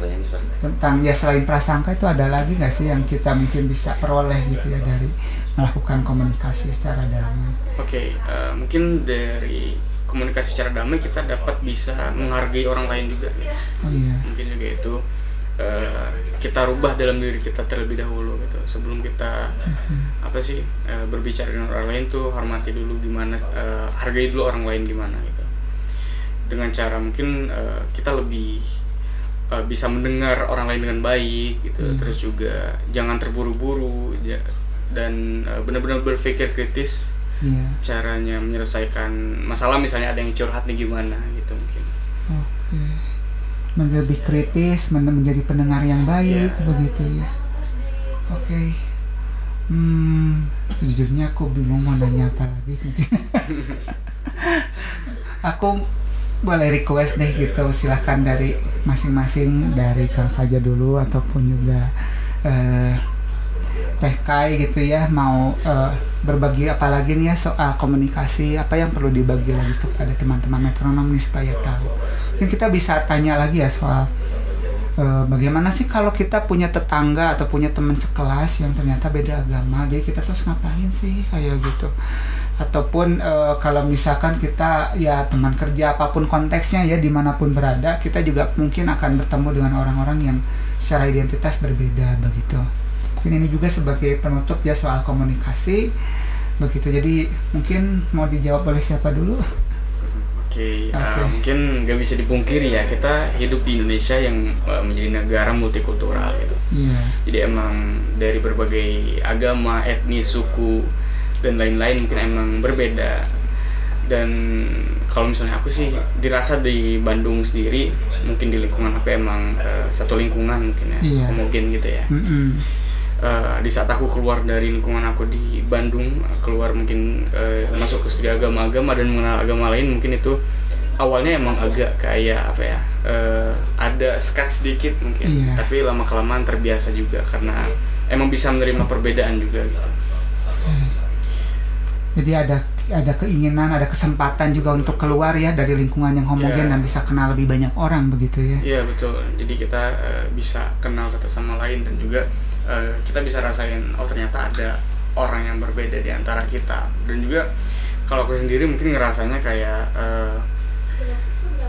Tentang ya selain prasangka itu ada lagi nggak sih yang kita mungkin bisa peroleh gitu ya dari melakukan komunikasi secara damai. Oke, eh, mungkin dari komunikasi secara damai kita dapat bisa menghargai orang lain juga. gitu. Oh iya. Mungkin juga itu eh, kita rubah dalam diri kita terlebih dahulu gitu. Sebelum kita apa sih eh, berbicara dengan orang lain tuh hormati dulu gimana, eh, hargai dulu orang lain gimana gitu. Dengan cara mungkin eh, kita lebih eh, bisa mendengar orang lain dengan baik gitu. Terus juga jangan terburu-buru ja- dan eh, benar-benar berpikir kritis Iya. caranya menyelesaikan masalah misalnya ada yang curhat nih gimana gitu mungkin Oke. Men- Lebih kritis, men- menjadi pendengar yang baik, Iya. begitu ya. Oke. Hmm, sejujurnya aku bingung mau nanya apa lagi mungkin. [laughs] aku boleh request deh gitu, silahkan dari masing-masing dari Kang Fajar dulu ataupun juga eh, Teh Kai gitu ya mau eh, berbagi apa lagi nih ya soal komunikasi? Apa yang perlu dibagi lagi kepada teman-teman metronom nih supaya tahu? Mungkin kita bisa tanya lagi ya soal eh, bagaimana sih kalau kita punya tetangga atau punya teman sekelas yang ternyata beda agama jadi kita terus ngapain sih? Kayak gitu. Ataupun eh, kalau misalkan kita ya teman kerja apa pun konteksnya ya di mana pun berada kita juga mungkin akan bertemu dengan orang-orang yang secara identitas berbeda begitu mungkin ini juga sebagai penutup ya soal komunikasi begitu jadi mungkin mau dijawab oleh siapa dulu oke eh, Oke. mungkin nggak bisa dipungkiri ya kita hidup di Indonesia yang eh, menjadi negara multikultural gitu iya jadi emang dari berbagai agama etnis suku dan lain-lain mungkin emang berbeda dan kalau misalnya aku sih dirasa di Bandung sendiri mungkin di lingkungan aku emang eh, satu lingkungan mungkin ya Iya. homogen gitu ya Mm-mm. Eh, di saat aku keluar dari lingkungan aku di Bandung keluar mungkin eh, masuk ke studi agama-agama dan mengenal agama lain mungkin itu awalnya emang agak kayak apa ya eh, ada sekat sedikit mungkin Iya. tapi lama kelamaan terbiasa juga karena emang bisa menerima perbedaan juga gitu jadi ada ada keinginan ada kesempatan juga untuk keluar ya dari lingkungan yang homogen Iya. dan bisa kenal lebih banyak orang begitu ya Iya betul. Jadi kita eh, bisa kenal satu sama lain dan juga eh, kita bisa rasain oh ternyata ada orang yang berbeda di antara kita dan juga kalau aku sendiri mungkin ngerasanya kayak eh,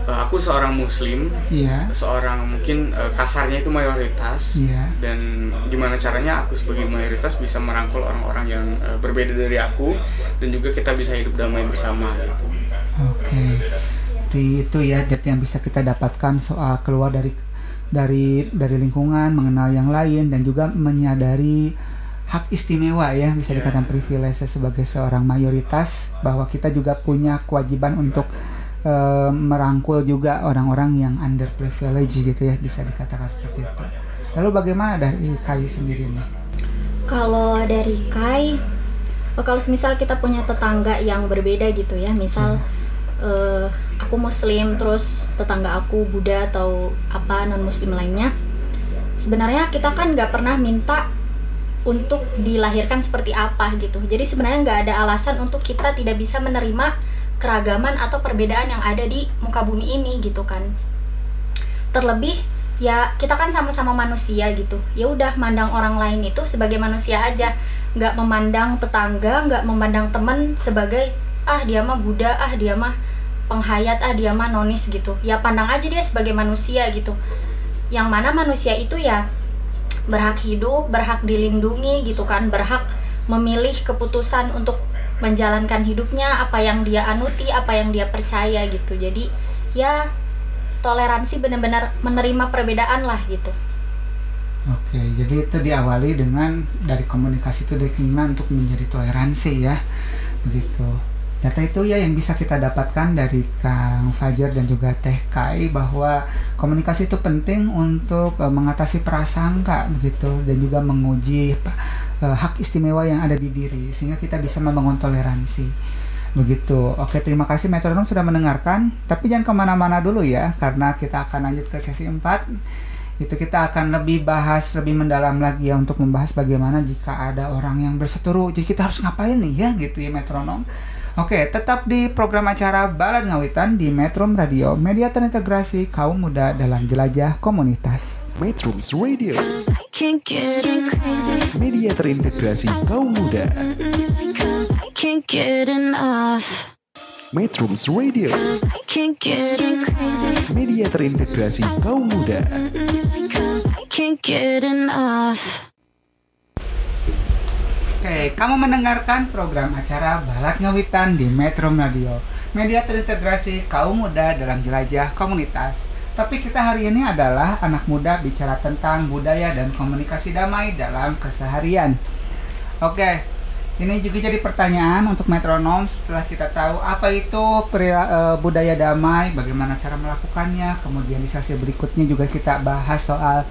aku seorang muslim Iya. seorang mungkin eh, kasarnya itu mayoritas Iya. dan gimana caranya aku sebagai mayoritas bisa merangkul orang-orang yang eh, berbeda dari aku dan juga kita bisa hidup damai bersama gitu Oke. Itu, itu ya yang bisa kita dapatkan soal keluar dari dari dari lingkungan, mengenal yang lain dan juga menyadari hak istimewa ya bisa dikatakan privilege sebagai seorang mayoritas bahwa kita juga punya kewajiban untuk eh, merangkul juga orang-orang yang underprivileged gitu ya bisa dikatakan seperti itu. Lalu bagaimana dari Kai sendiri nih? Kalau dari Kai, kalau misal kita punya tetangga yang berbeda gitu ya, misal eh, aku Muslim, terus tetangga aku Buddha atau apa non Muslim lainnya, sebenarnya kita kan nggak pernah minta untuk dilahirkan seperti apa gitu. Jadi sebenarnya nggak ada alasan untuk kita tidak bisa menerima keragaman atau perbedaan yang ada di muka bumi ini gitu kan. Terlebih ya kita kan sama-sama manusia gitu. Ya udah mandang orang lain itu sebagai manusia aja. Nggak memandang tetangga nggak memandang temen sebagai ah dia mah Buddha ah dia mah penghayat ah dia mah nonis gitu. Ya pandang aja dia sebagai manusia gitu. Yang mana manusia itu ya berhak hidup berhak dilindungi gitu kan. Berhak memilih keputusan untuk menjalankan hidupnya apa yang dia anuti apa yang dia percaya gitu. Jadi ya toleransi benar-benar menerima perbedaan lah gitu. Oke, jadi itu diawali dengan dari komunikasi itu dari keinginan untuk menjadi toleransi ya, begitu. Data itu ya yang bisa kita dapatkan dari Kang Fajar dan juga Teh Kai bahwa komunikasi itu penting untuk eh, mengatasi prasangka begitu dan juga menguji eh, hak istimewa yang ada di diri sehingga kita bisa membangun toleransi. Begitu. Oke, terima kasih metronom sudah mendengarkan. Tapi jangan ke mana-mana dulu ya, karena kita akan lanjut ke sesi 4 itu kita akan lebih bahas lebih mendalam lagi ya untuk membahas bagaimana jika ada orang yang berseteru jadi kita harus ngapain nih ya gitu ya metronom oke tetap di program acara Balad Ngawitan di Metrum Radio media terintegrasi kaum muda dalam jelajah komunitas Metrums Radio, media terintegrasi kaum muda. Metrums Radio, I can't get enough. media terintegrasi kaum muda. Oke, kamu mendengarkan program acara Balad Ngawitan di Metro Radio, media terintegrasi kaum muda dalam jelajah komunitas. Topik kita hari ini adalah anak muda bicara tentang budaya dan komunikasi damai dalam keseharian. Oke, ini juga jadi pertanyaan untuk metronom setelah kita tahu apa itu perila- eh, budaya damai, bagaimana cara melakukannya, kemudian di sesi berikutnya juga kita bahas soal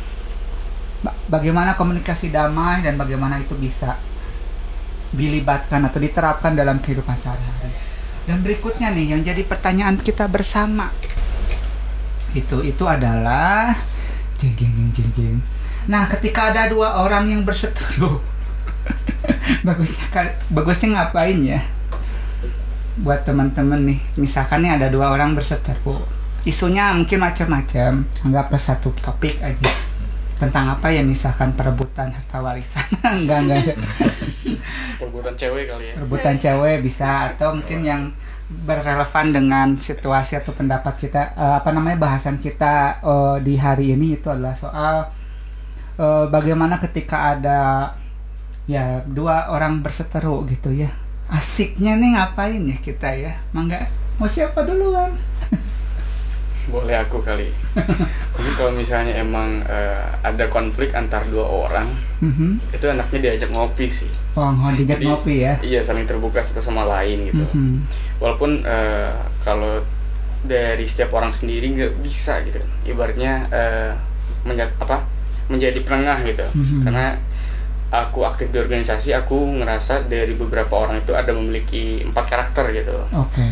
ba- bagaimana komunikasi damai dan bagaimana itu bisa dilibatkan atau diterapkan dalam kehidupan sehari-hari. Dan berikutnya nih yang jadi pertanyaan kita bersama itu itu adalah jeng jeng jeng jeng jeng. Nah, ketika ada dua orang yang berseteru, [laughs] bagusnya bagusnya ngapain ya? Buat teman-teman nih, misalkan nih ada dua orang berseteru, isunya mungkin macam-macam, anggaplah satu topik aja tentang apa ya misalkan perebutan harta warisan? [laughs] Enggak enggak. Perbuatan cewek kali ya. Rebutan cewek bisa atau mungkin yang berrelevan dengan situasi atau pendapat kita eh, apa namanya bahasan kita eh, di hari ini itu adalah soal eh, bagaimana ketika ada ya dua orang berseteru gitu ya. Asiknya nih ngapain ya kita ya? Mangga mau siapa duluan [laughs] boleh aku kali. [laughs] Mungkin kalau misalnya emang eh, ada konflik antar dua orang Mhm. itu enaknya diajak ngopi sih. Oh diajak Jadi, ngopi ya? iya saling terbuka satu sama lain gitu. Mhm. walaupun eh, kalau dari setiap orang sendiri nggak bisa gitu. Ibaratnya eh, menja- apa menjadi penengah gitu. Mhm. karena aku aktif di organisasi aku ngerasa dari beberapa orang itu ada memiliki empat karakter gitu. Oke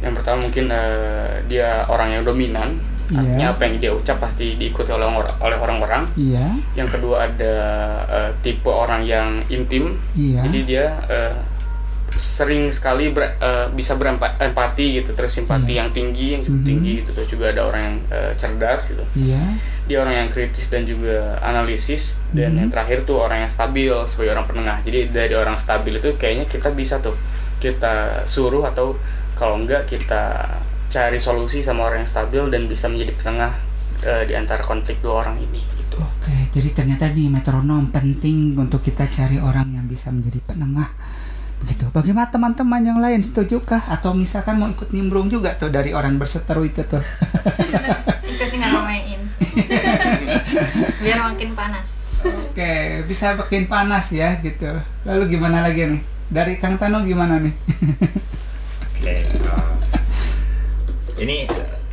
yang pertama mungkin eh, dia orang yang dominan. Iya. artinya apa yang dia ucap pasti diikuti oleh oleh orang-orang. Iya. Yang kedua ada eh, tipe orang yang intim. Iya. Jadi dia eh, sering sekali ber- eh, bisa berempati gitu. Terus simpati Iya. yang tinggi yang cukup Mhm. tinggi gitu. Terus juga ada orang yang eh, cerdas gitu. Iya. Dia orang yang kritis dan juga analisis. Dan yang terakhir tuh orang yang stabil sebagai orang penengah. Jadi dari orang stabil itu kayaknya kita bisa tuh kita suruh atau kalau enggak kita cari solusi sama orang yang stabil dan bisa menjadi penengah eh, di antara konflik dua orang ini gitu Oke, jadi ternyata nih metronom penting untuk kita cari orang yang bisa menjadi penengah. Begitu. Bagaimana teman-teman yang lain setujukah atau misalkan mau ikut nimbrung juga tuh dari orang berseteru itu tuh. [laughs] ikut [laughs] biar makin panas Oke, bisa bikin panas ya gitu. Lalu gimana lagi nih? Dari Kang Tano gimana nih? [laughs] Oke. eh, ini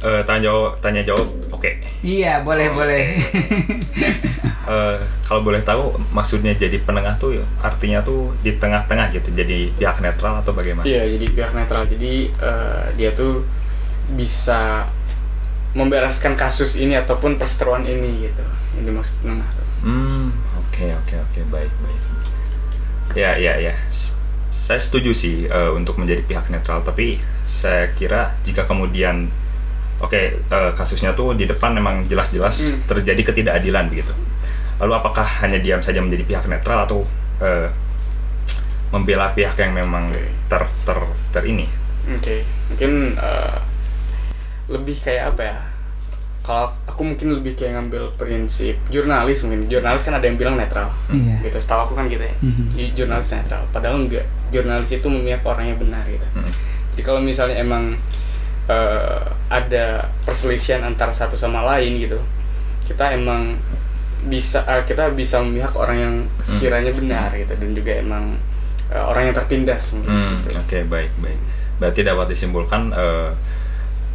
eh, tanya jawab tanya jawab. Oke. iya, boleh Oke. boleh. [laughs] Eh, kalau boleh tahu maksudnya jadi penengah tuh ya, artinya tuh di tengah-tengah gitu. Jadi pihak netral atau bagaimana? Iya, jadi pihak netral. Jadi eh, dia tuh bisa membereskan kasus ini ataupun perseteruan ini gitu. Yang dimaksud penengah tuh. Hmm, oke oke oke baik baik. Ya ya ya. Saya setuju sih eh, untuk menjadi pihak netral, tapi saya kira jika kemudian oke eh, kasusnya tuh di depan memang jelas-jelas Hmm. terjadi ketidakadilan begitu. Lalu apakah hanya diam saja menjadi pihak netral atau eh, membela pihak yang memang Oke. ter ter ter ini? Oke, mungkin eh, lebih kayak apa ya? Kalau aku mungkin lebih kayak ngambil prinsip jurnalis mungkin. Jurnalis kan ada yang bilang netral. Iya. Gitu, setahu aku kan gitu ya. Mhm. Ju- Jurnalis netral. Padahal enggak. Jurnalis itu memihak ke orang yang benar gitu. Hmm. Jadi kalau misalnya emang eh, ada perselisihan antara satu sama lain gitu, kita emang bisa eh, kita bisa memihak orang yang sekiranya benar gitu dan juga emang eh, orang yang tertindas mungkin Hmm, gitu. Oke baik baik. Berarti dapat disimpulkan eh,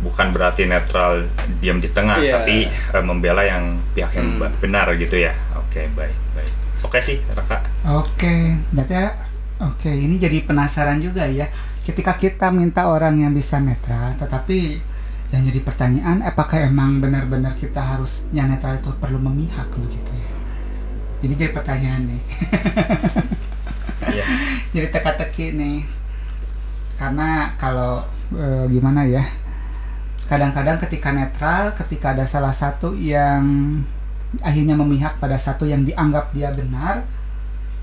bukan berarti netral diam di tengah, Iya. tapi eh, membela yang pihak yang Hmm. benar gitu ya. Oke baik baik. Oke sih Raka. Oke, berarti oke ini jadi penasaran juga ya. Ketika kita minta orang yang bisa netral, tetapi yang jadi pertanyaan apakah emang benar-benar kita harus yang netral itu perlu memihak begitu ya? Jadi jadi pertanyaan nih. [laughs] Iya. jadi teka-teki nih. Karena kalau eh, gimana ya? Kadang-kadang ketika netral, ketika ada salah satu yang akhirnya memihak pada satu yang dianggap dia benar,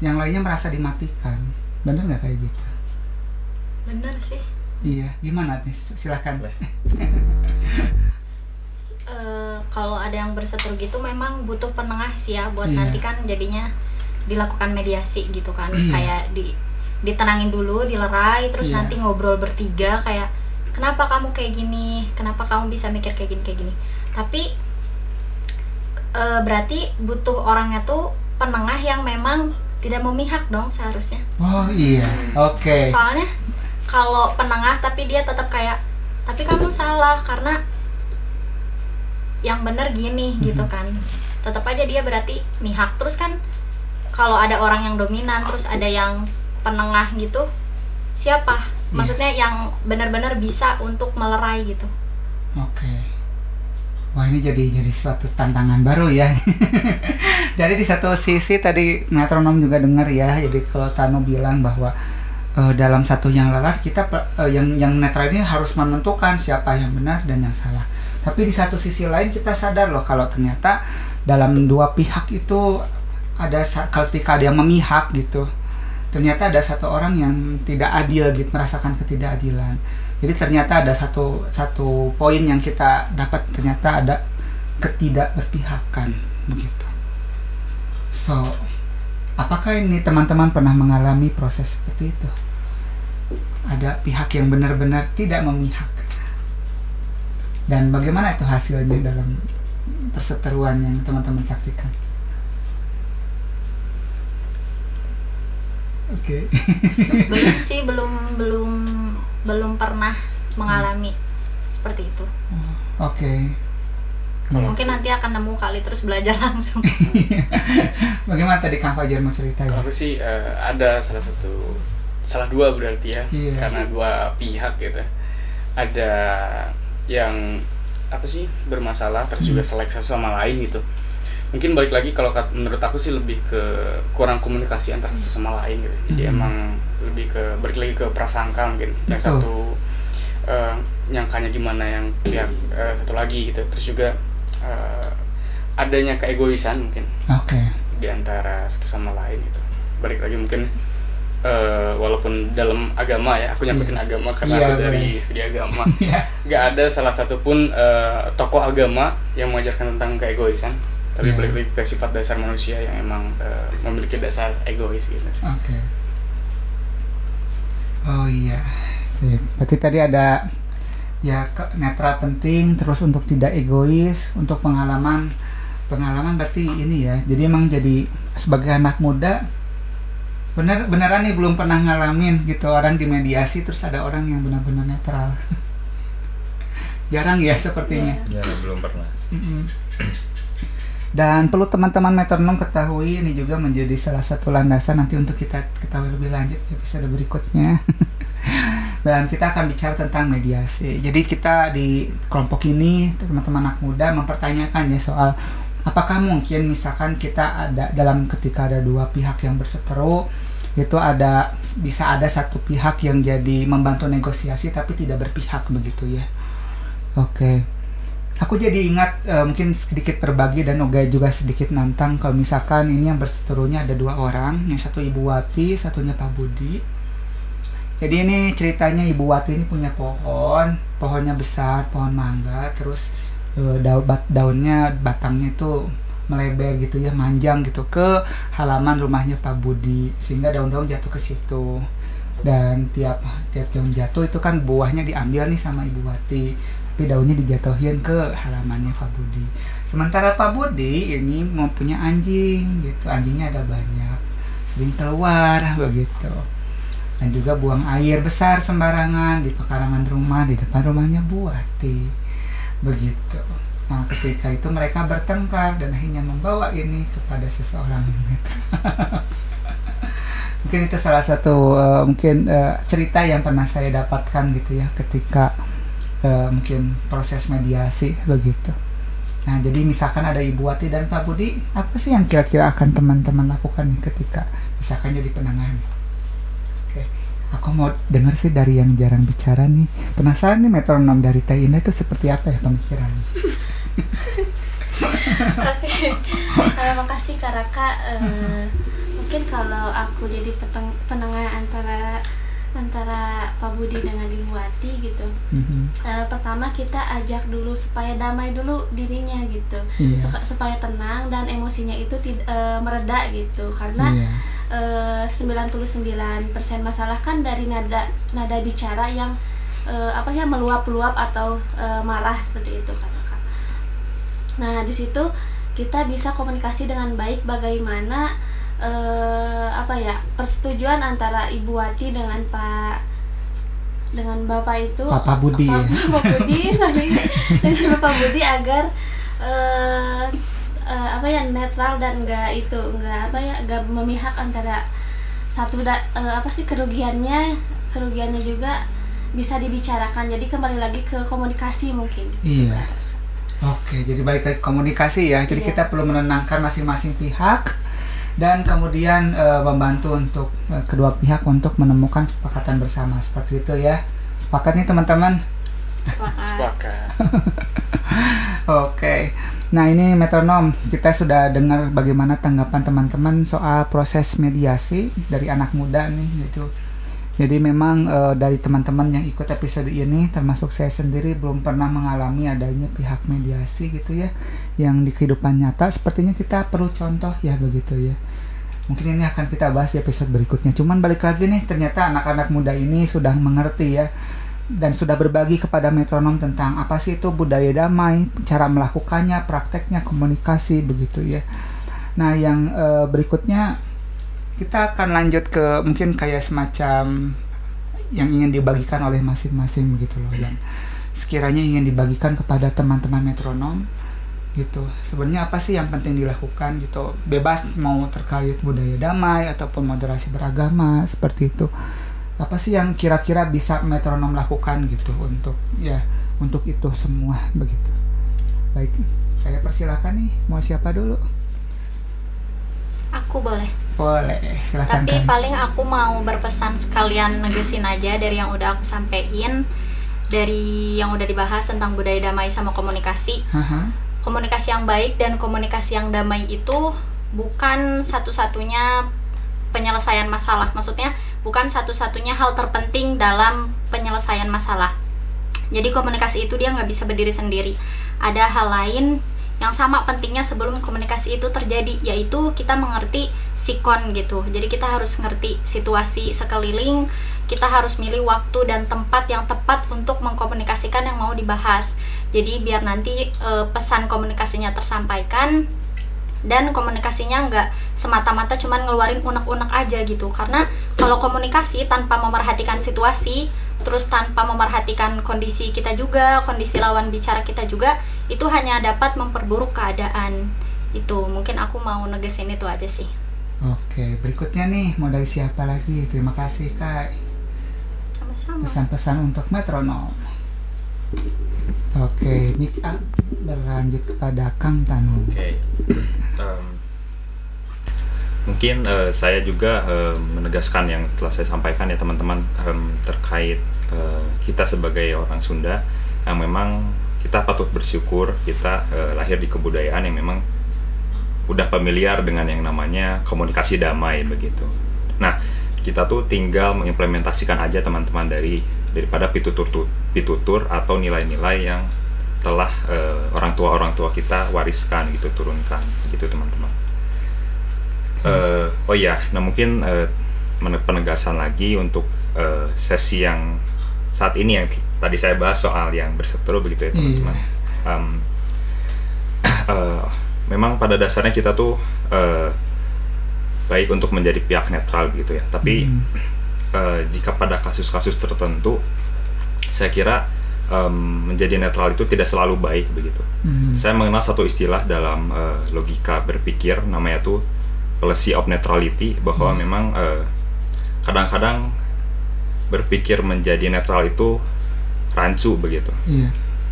yang lainnya merasa dimatikan. Bener nggak kayak gitu? bener sih Iya, gimana nih? Silahkan. [laughs] Eh, kalau ada yang berseteru gitu memang butuh penengah sih ya buat Iya. nanti kan jadinya dilakukan mediasi gitu kan Iya. kayak di ditenangin dulu dilerai terus Iya. nanti ngobrol bertiga kayak kenapa kamu kayak gini? Kenapa kamu bisa mikir kayak gini kayak gini? Tapi eh, berarti butuh orangnya tuh penengah yang memang tidak memihak dong seharusnya. Oh iya, oke. soalnya kalau penengah tapi dia tetap kayak tapi kamu salah karena yang bener gini gitu kan. Tetap aja dia berarti mihak. Terus kan kalau ada orang yang dominan terus ada yang penengah gitu siapa maksudnya yang benar-benar bisa untuk melerai gitu Oke. Wah ini jadi jadi suatu tantangan baru ya. [laughs] jadi di satu sisi tadi metronom juga dengar ya. Jadi kalau Tano bilang bahwa eh, dalam satu yang lelah kita eh, yang yang netral ini harus menentukan siapa yang benar dan yang salah. Tapi di satu sisi lain kita sadar loh kalau ternyata dalam dua pihak itu ada ketika ada yang memihak gitu. Ternyata ada satu orang yang tidak adil gitu merasakan ketidakadilan. Jadi ternyata ada satu satu poin yang kita dapat ternyata ada ketidakberpihakan begitu. So, apakah ini teman-teman pernah mengalami proses seperti itu? Ada pihak yang benar-benar tidak memihak. Dan bagaimana itu hasilnya dalam perseteruan yang teman-teman saksikan? Oke. belum [laughs] sih belum belum belum pernah mengalami seperti itu Oke. Iya. mungkin nanti akan nemu kali terus belajar [laughs] langsung [laughs] Bagaimana tadi Kang Fajar mau cerita ya? Aku sih eh, ada salah satu salah dua berarti ya Iya. karena dua pihak gitu ada yang apa sih bermasalah terus juga Hmm. selek satu sama lain gitu mungkin balik lagi kalau menurut aku sih lebih ke kurang komunikasi antara satu sama lain gitu jadi Hmm. emang lebih ke balik lagi ke prasangka mungkin yang Betul. satu eh, nyangkanya gimana yang pihak eh, satu lagi gitu terus juga eh, adanya keegoisan mungkin Oke. di antara satu sama lain gitu balik lagi mungkin eh, walaupun dalam agama ya aku nyangkutin agama karena aku dari studi agama [laughs] Iya. nggak ada salah satu pun eh, tokoh agama yang mengajarkan tentang keegoisan tapi Iya. balik lagi ke sifat dasar manusia yang emang eh, memiliki dasar egois gitu sih. Oke. Oh iya, sip. Berarti tadi ada ya netral penting, terus untuk tidak egois, untuk pengalaman pengalaman berarti ini ya. Jadi emang jadi sebagai anak muda bener beneran nih belum pernah ngalamin gitu orang dimediasi terus ada orang yang benar-benar netral. [laughs] Jarang ya sepertinya. Ya, belum pernah. Mm-mm. Dan perlu teman-teman metronom ketahui ini juga menjadi salah satu landasan nanti untuk kita ketahui lebih lanjut di episode berikutnya. [laughs] Dan kita akan bicara tentang mediasi. Jadi kita di kelompok ini teman-teman anak muda mempertanyakan ya soal apakah mungkin misalkan kita ada dalam ketika ada dua pihak yang berseteru itu ada bisa ada satu pihak yang jadi membantu negosiasi tapi tidak berpihak begitu ya. Oke. Aku jadi ingat eh, mungkin sedikit berbagi dan Oga juga sedikit nantang kalau misalkan ini yang berseterunya ada dua orang, yang satu Ibu Wati, satunya Pak Budi. Jadi ini ceritanya Ibu Wati ini punya pohon, pohonnya besar, pohon mangga, terus eh, dau- bat- daunnya batangnya itu melebar gitu ya, manjang gitu ke halaman rumahnya Pak Budi sehingga daun-daun jatuh ke situ. Dan tiap tiap daun jatuh itu kan buahnya diambil nih sama Ibu Wati tapi daunnya dijatuhin ke halamannya Pak Budi. Sementara Pak Budi ini mempunyai anjing gitu, anjingnya ada banyak, sering keluar [laughs] begitu. Dan juga buang air besar sembarangan di pekarangan rumah di depan rumahnya Bu Wati. Begitu. Nah, ketika itu mereka bertengkar dan akhirnya membawa ini kepada seseorang yang netral. [laughs] mungkin itu salah satu eh, mungkin eh, cerita yang pernah saya dapatkan gitu ya ketika mungkin proses mediasi begitu. Nah, jadi misalkan ada Ibu Wati dan Pak Budi, apa sih yang kira-kira akan teman-teman lakukan nih ketika misalkan jadi penengah nih? Oke, aku mau dengar sih dari yang jarang bicara nih. Penasaran nih metronom dari Teh Indah itu seperti apa ya pemikirannya? Oke, Eh, makasih Kak Raka. Eh, mungkin kalau aku jadi penengah antara antara Pak Budi dengan Ibu Wati gitu. Mhm. Eh, pertama kita ajak dulu supaya damai dulu dirinya gitu. Suka- supaya tenang dan emosinya itu tid- eh, mereda gitu. Karena Iya. eh, 99% masalah kan dari nada nada bicara yang eh, apa ya meluap-luap atau eh, marah seperti itu kan. Nah, di situ kita bisa komunikasi dengan baik bagaimana eh, apa ya persetujuan antara Ibu Wati dengan Pak dengan Bapak itu Bapak Budi ya. Bapak Budi [laughs] sorry dengan Bapak Budi agar eh, eh, apa ya netral dan enggak itu enggak apa ya enggak memihak antara satu da, apa sih kerugiannya kerugiannya juga bisa dibicarakan jadi kembali lagi ke komunikasi mungkin Iya. Oke, jadi balik lagi ke komunikasi ya. Jadi Iya. kita perlu menenangkan masing-masing pihak dan kemudian eh, membantu untuk eh, kedua pihak untuk menemukan kesepakatan bersama seperti itu ya. Sepakat nih teman-teman. sepakat [laughs] Oke. Nah, ini metronom. Kita sudah dengar bagaimana tanggapan teman-teman soal proses mediasi dari anak muda nih gitu. Jadi memang eh, dari teman-teman yang ikut episode ini termasuk saya sendiri belum pernah mengalami adanya pihak mediasi gitu ya yang di kehidupan nyata sepertinya kita perlu contoh ya begitu ya. Mungkin ini akan kita bahas di episode berikutnya. Cuman balik lagi nih ternyata anak-anak muda ini sudah mengerti ya dan sudah berbagi kepada metronom tentang apa sih itu budaya damai, cara melakukannya, prakteknya, komunikasi begitu ya. Nah, yang eh, berikutnya kita akan lanjut ke mungkin kayak semacam yang ingin dibagikan oleh masing-masing begitu loh yang sekiranya ingin dibagikan kepada teman-teman metronom gitu. Sebenarnya apa sih yang penting dilakukan gitu? Bebas mau terkait budaya damai ataupun moderasi beragama seperti itu. Apa sih yang kira-kira bisa metronom lakukan gitu untuk ya untuk itu semua begitu? Baik saya persilahkan nih mau siapa dulu Aku boleh. boleh silakan Tapi Kak. paling aku mau berpesan sekalian negesin aja dari yang udah aku sampein dari yang udah dibahas tentang budaya damai sama komunikasi. Haha. komunikasi yang baik dan komunikasi yang damai itu bukan satu-satunya penyelesaian masalah. Maksudnya bukan satu-satunya hal terpenting dalam penyelesaian masalah. Jadi komunikasi itu dia nggak bisa berdiri sendiri. Ada hal lain yang sama pentingnya sebelum komunikasi itu terjadi, yaitu kita mengerti sikon gitu. Jadi kita harus ngerti situasi sekeliling, kita harus milih waktu dan tempat yang tepat untuk mengkomunikasikan yang mau dibahas. Jadi biar nanti e, pesan komunikasinya tersampaikan dan komunikasinya nggak semata-mata cuman ngeluarin unek-unek aja gitu karena kalau komunikasi tanpa memerhatikan situasi terus tanpa memerhatikan kondisi kita juga kondisi lawan bicara kita juga itu hanya dapat memperburuk keadaan itu mungkin aku mau negesin itu aja sih Oke, berikutnya nih mau dari siapa lagi? Terima kasih Kak. sama-sama Pesan-pesan untuk metronom. Oke, up berlanjut kepada Kang Tanu. Oke. Em, mungkin eh, saya juga em, menegaskan yang telah saya sampaikan ya teman-teman em, terkait eh, kita sebagai orang Sunda yang memang kita patut bersyukur kita eh, lahir di kebudayaan yang memang udah familiar dengan yang namanya komunikasi damai begitu. Nah, kita tuh tinggal mengimplementasikan aja teman-teman dari daripada pitutur pitutur atau nilai-nilai yang telah eh, orang tua orang tua kita wariskan gitu turunkan gitu teman-teman. Eh, oh iya, nah mungkin men- penegasan lagi untuk eh, sesi yang saat ini yang tadi saya bahas soal yang berseteru begitu ya teman-teman. Em, [clears throat] eh, memang pada dasarnya kita tuh eh, baik untuk menjadi pihak netral gitu ya. Tapi Hmm. Eh, jika pada kasus-kasus tertentu, saya kira em, menjadi netral itu tidak selalu baik begitu. Hmm. Saya mengenal satu istilah dalam eh, logika berpikir, namanya tuh policy of neutrality, bahwa memang eh, kadang-kadang berpikir menjadi netral itu rancu begitu. Iya.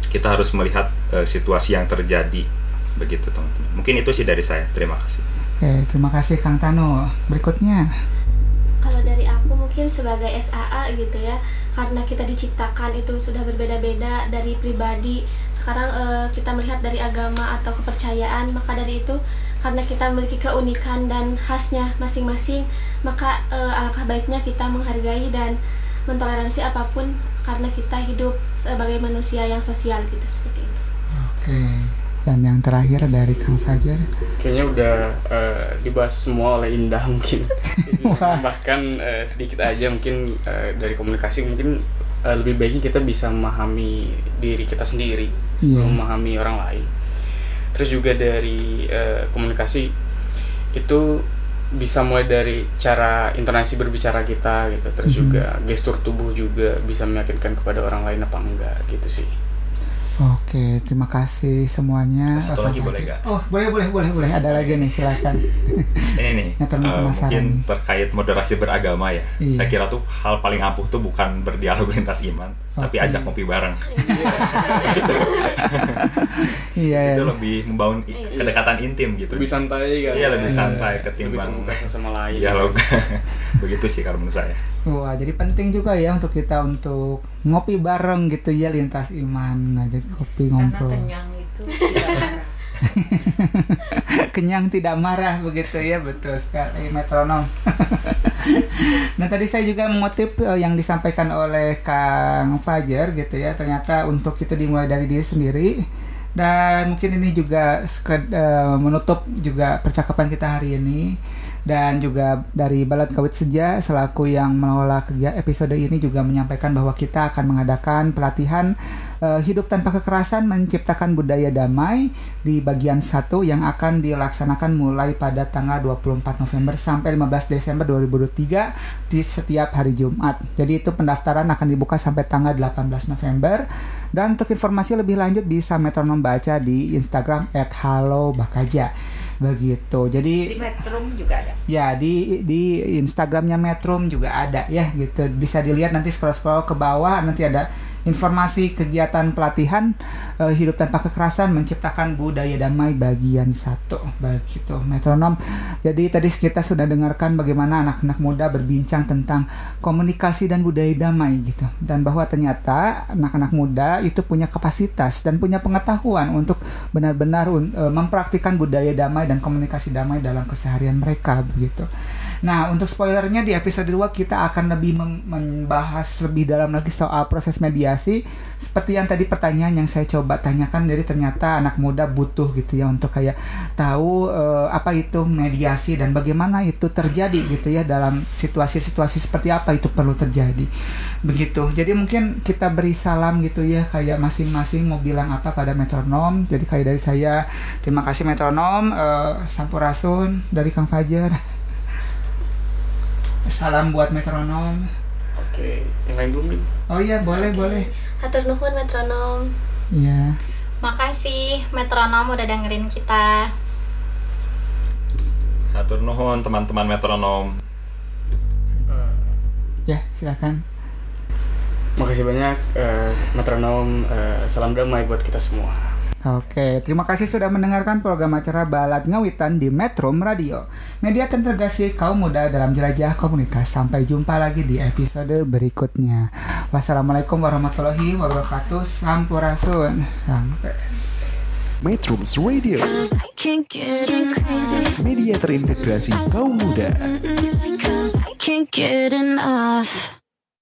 Kita harus melihat eh, situasi yang terjadi begitu teman-teman. Mungkin itu sih dari saya. Terima kasih. Oke, terima kasih Kang Tanu. Berikutnya. Kalau dari aku mungkin sebagai SAA gitu ya karena kita diciptakan itu sudah berbeda-beda dari pribadi sekarang eh, kita melihat dari agama atau kepercayaan maka dari itu karena kita memiliki keunikan dan khasnya masing-masing maka eh, alangkah baiknya kita menghargai dan mentoleransi apa pun karena kita hidup sebagai manusia yang sosial gitu seperti itu Oke. Dan yang terakhir dari Kang Fajar. kayaknya udah eh, dibahas semua oleh Indah mungkin [laughs] bahkan eh, sedikit aja mungkin eh, dari komunikasi mungkin eh, lebih baiknya kita bisa memahami diri kita sendiri sebelum Iya. memahami orang lain terus juga dari eh, komunikasi itu bisa mulai dari cara intonasi berbicara kita gitu terus Mhm. juga gestur tubuh juga bisa meyakinkan kepada orang lain apa enggak gitu sih Oke, terima kasih semuanya. Satu lagi boleh nggak? Oh, boleh, boleh, boleh, boleh. Ada lagi nih, silakan. [laughs] ini nih [laughs] eh, penasaran mungkin nih. terkait moderasi beragama ya Iya. saya kira tuh hal paling ampuh tuh bukan berdialog lintas iman tapi ajak ngopi bareng. [laughs] Iya, itu iya. lebih membangun i- kedekatan intim gitu. Lebih santai kan? Iya, lebih santai lebih ketimbang satu sama lain dialog [laughs] begitu sih kalau menurut saya. Wah, jadi penting juga ya untuk kita untuk ngopi bareng gitu ya lintas iman ngajak kopi Karena ngobrol. kenyang itu. [laughs] [laughs] Kenyang tidak marah begitu ya, betul sekali metronom. [laughs] nah, tadi saya juga mengutip eh, yang disampaikan oleh Kang Fajar gitu ya. Ternyata untuk itu dimulai dari diri sendiri dan mungkin ini juga eh, menutup juga percakapan kita hari ini dan juga dari Balat Kawit Senja selaku yang mengelola episode ini juga menyampaikan bahwa kita akan mengadakan pelatihan eh, hidup tanpa kekerasan menciptakan budaya damai di bagian satu yang akan dilaksanakan mulai pada tanggal 24 November sampai 15 Desember 2023 di setiap hari Jumat. Jadi itu pendaftaran akan dibuka sampai tanggal 18 November dan untuk informasi lebih lanjut bisa metronom baca di Instagram @halobakaja begitu. Jadi Di Metrum juga ada. Ya di di Instagramnya Metrum juga ada ya gitu bisa dilihat nanti scroll scroll ke bawah nanti ada informasi kegiatan pelatihan eh, hidup tanpa kekerasan menciptakan budaya damai bagian satu. Begitu metronom. Jadi tadi kita sudah dengarkan bagaimana anak-anak muda berbincang tentang komunikasi dan budaya damai gitu. Dan bahwa ternyata anak-anak muda itu punya kapasitas dan punya pengetahuan untuk benar-benar eh, mempraktikkan budaya damai dan komunikasi damai dalam keseharian mereka begitu Nah, untuk spoilernya di episode 2 kita akan lebih mem- membahas lebih dalam lagi soal proses mediasi. Seperti yang tadi pertanyaan yang saya coba tanyakan dari ternyata anak muda butuh gitu ya untuk kayak tahu eh, apa itu mediasi dan bagaimana itu terjadi gitu ya dalam situasi-situasi seperti apa itu perlu terjadi. Begitu. Jadi mungkin kita beri salam gitu ya kayak masing-masing mau bilang apa pada metronom. Jadi kayak dari saya terima kasih metronom eh, Sampurasun dari Kang Fajar. Salam buat metronom. Oke, yang lain belum nih. Oh iya, boleh, boleh. Hatur nuhun metronom. Iya. Makasih metronom udah dengerin kita. Hatur nuhun teman-teman metronom. Ya, silakan. Makasih banyak eh, metronom. eh, salam damai buat kita semua. Oke, terima kasih sudah mendengarkan program acara Balad Ngawitan di Metro Radio. Media terintegrasi kaum muda dalam jelajah komunitas. Sampai jumpa lagi di episode berikutnya. Wassalamualaikum warahmatullahi wabarakatuh. Sampurasun. Sampai. Metrums Radio, media terintegrasi kaum muda.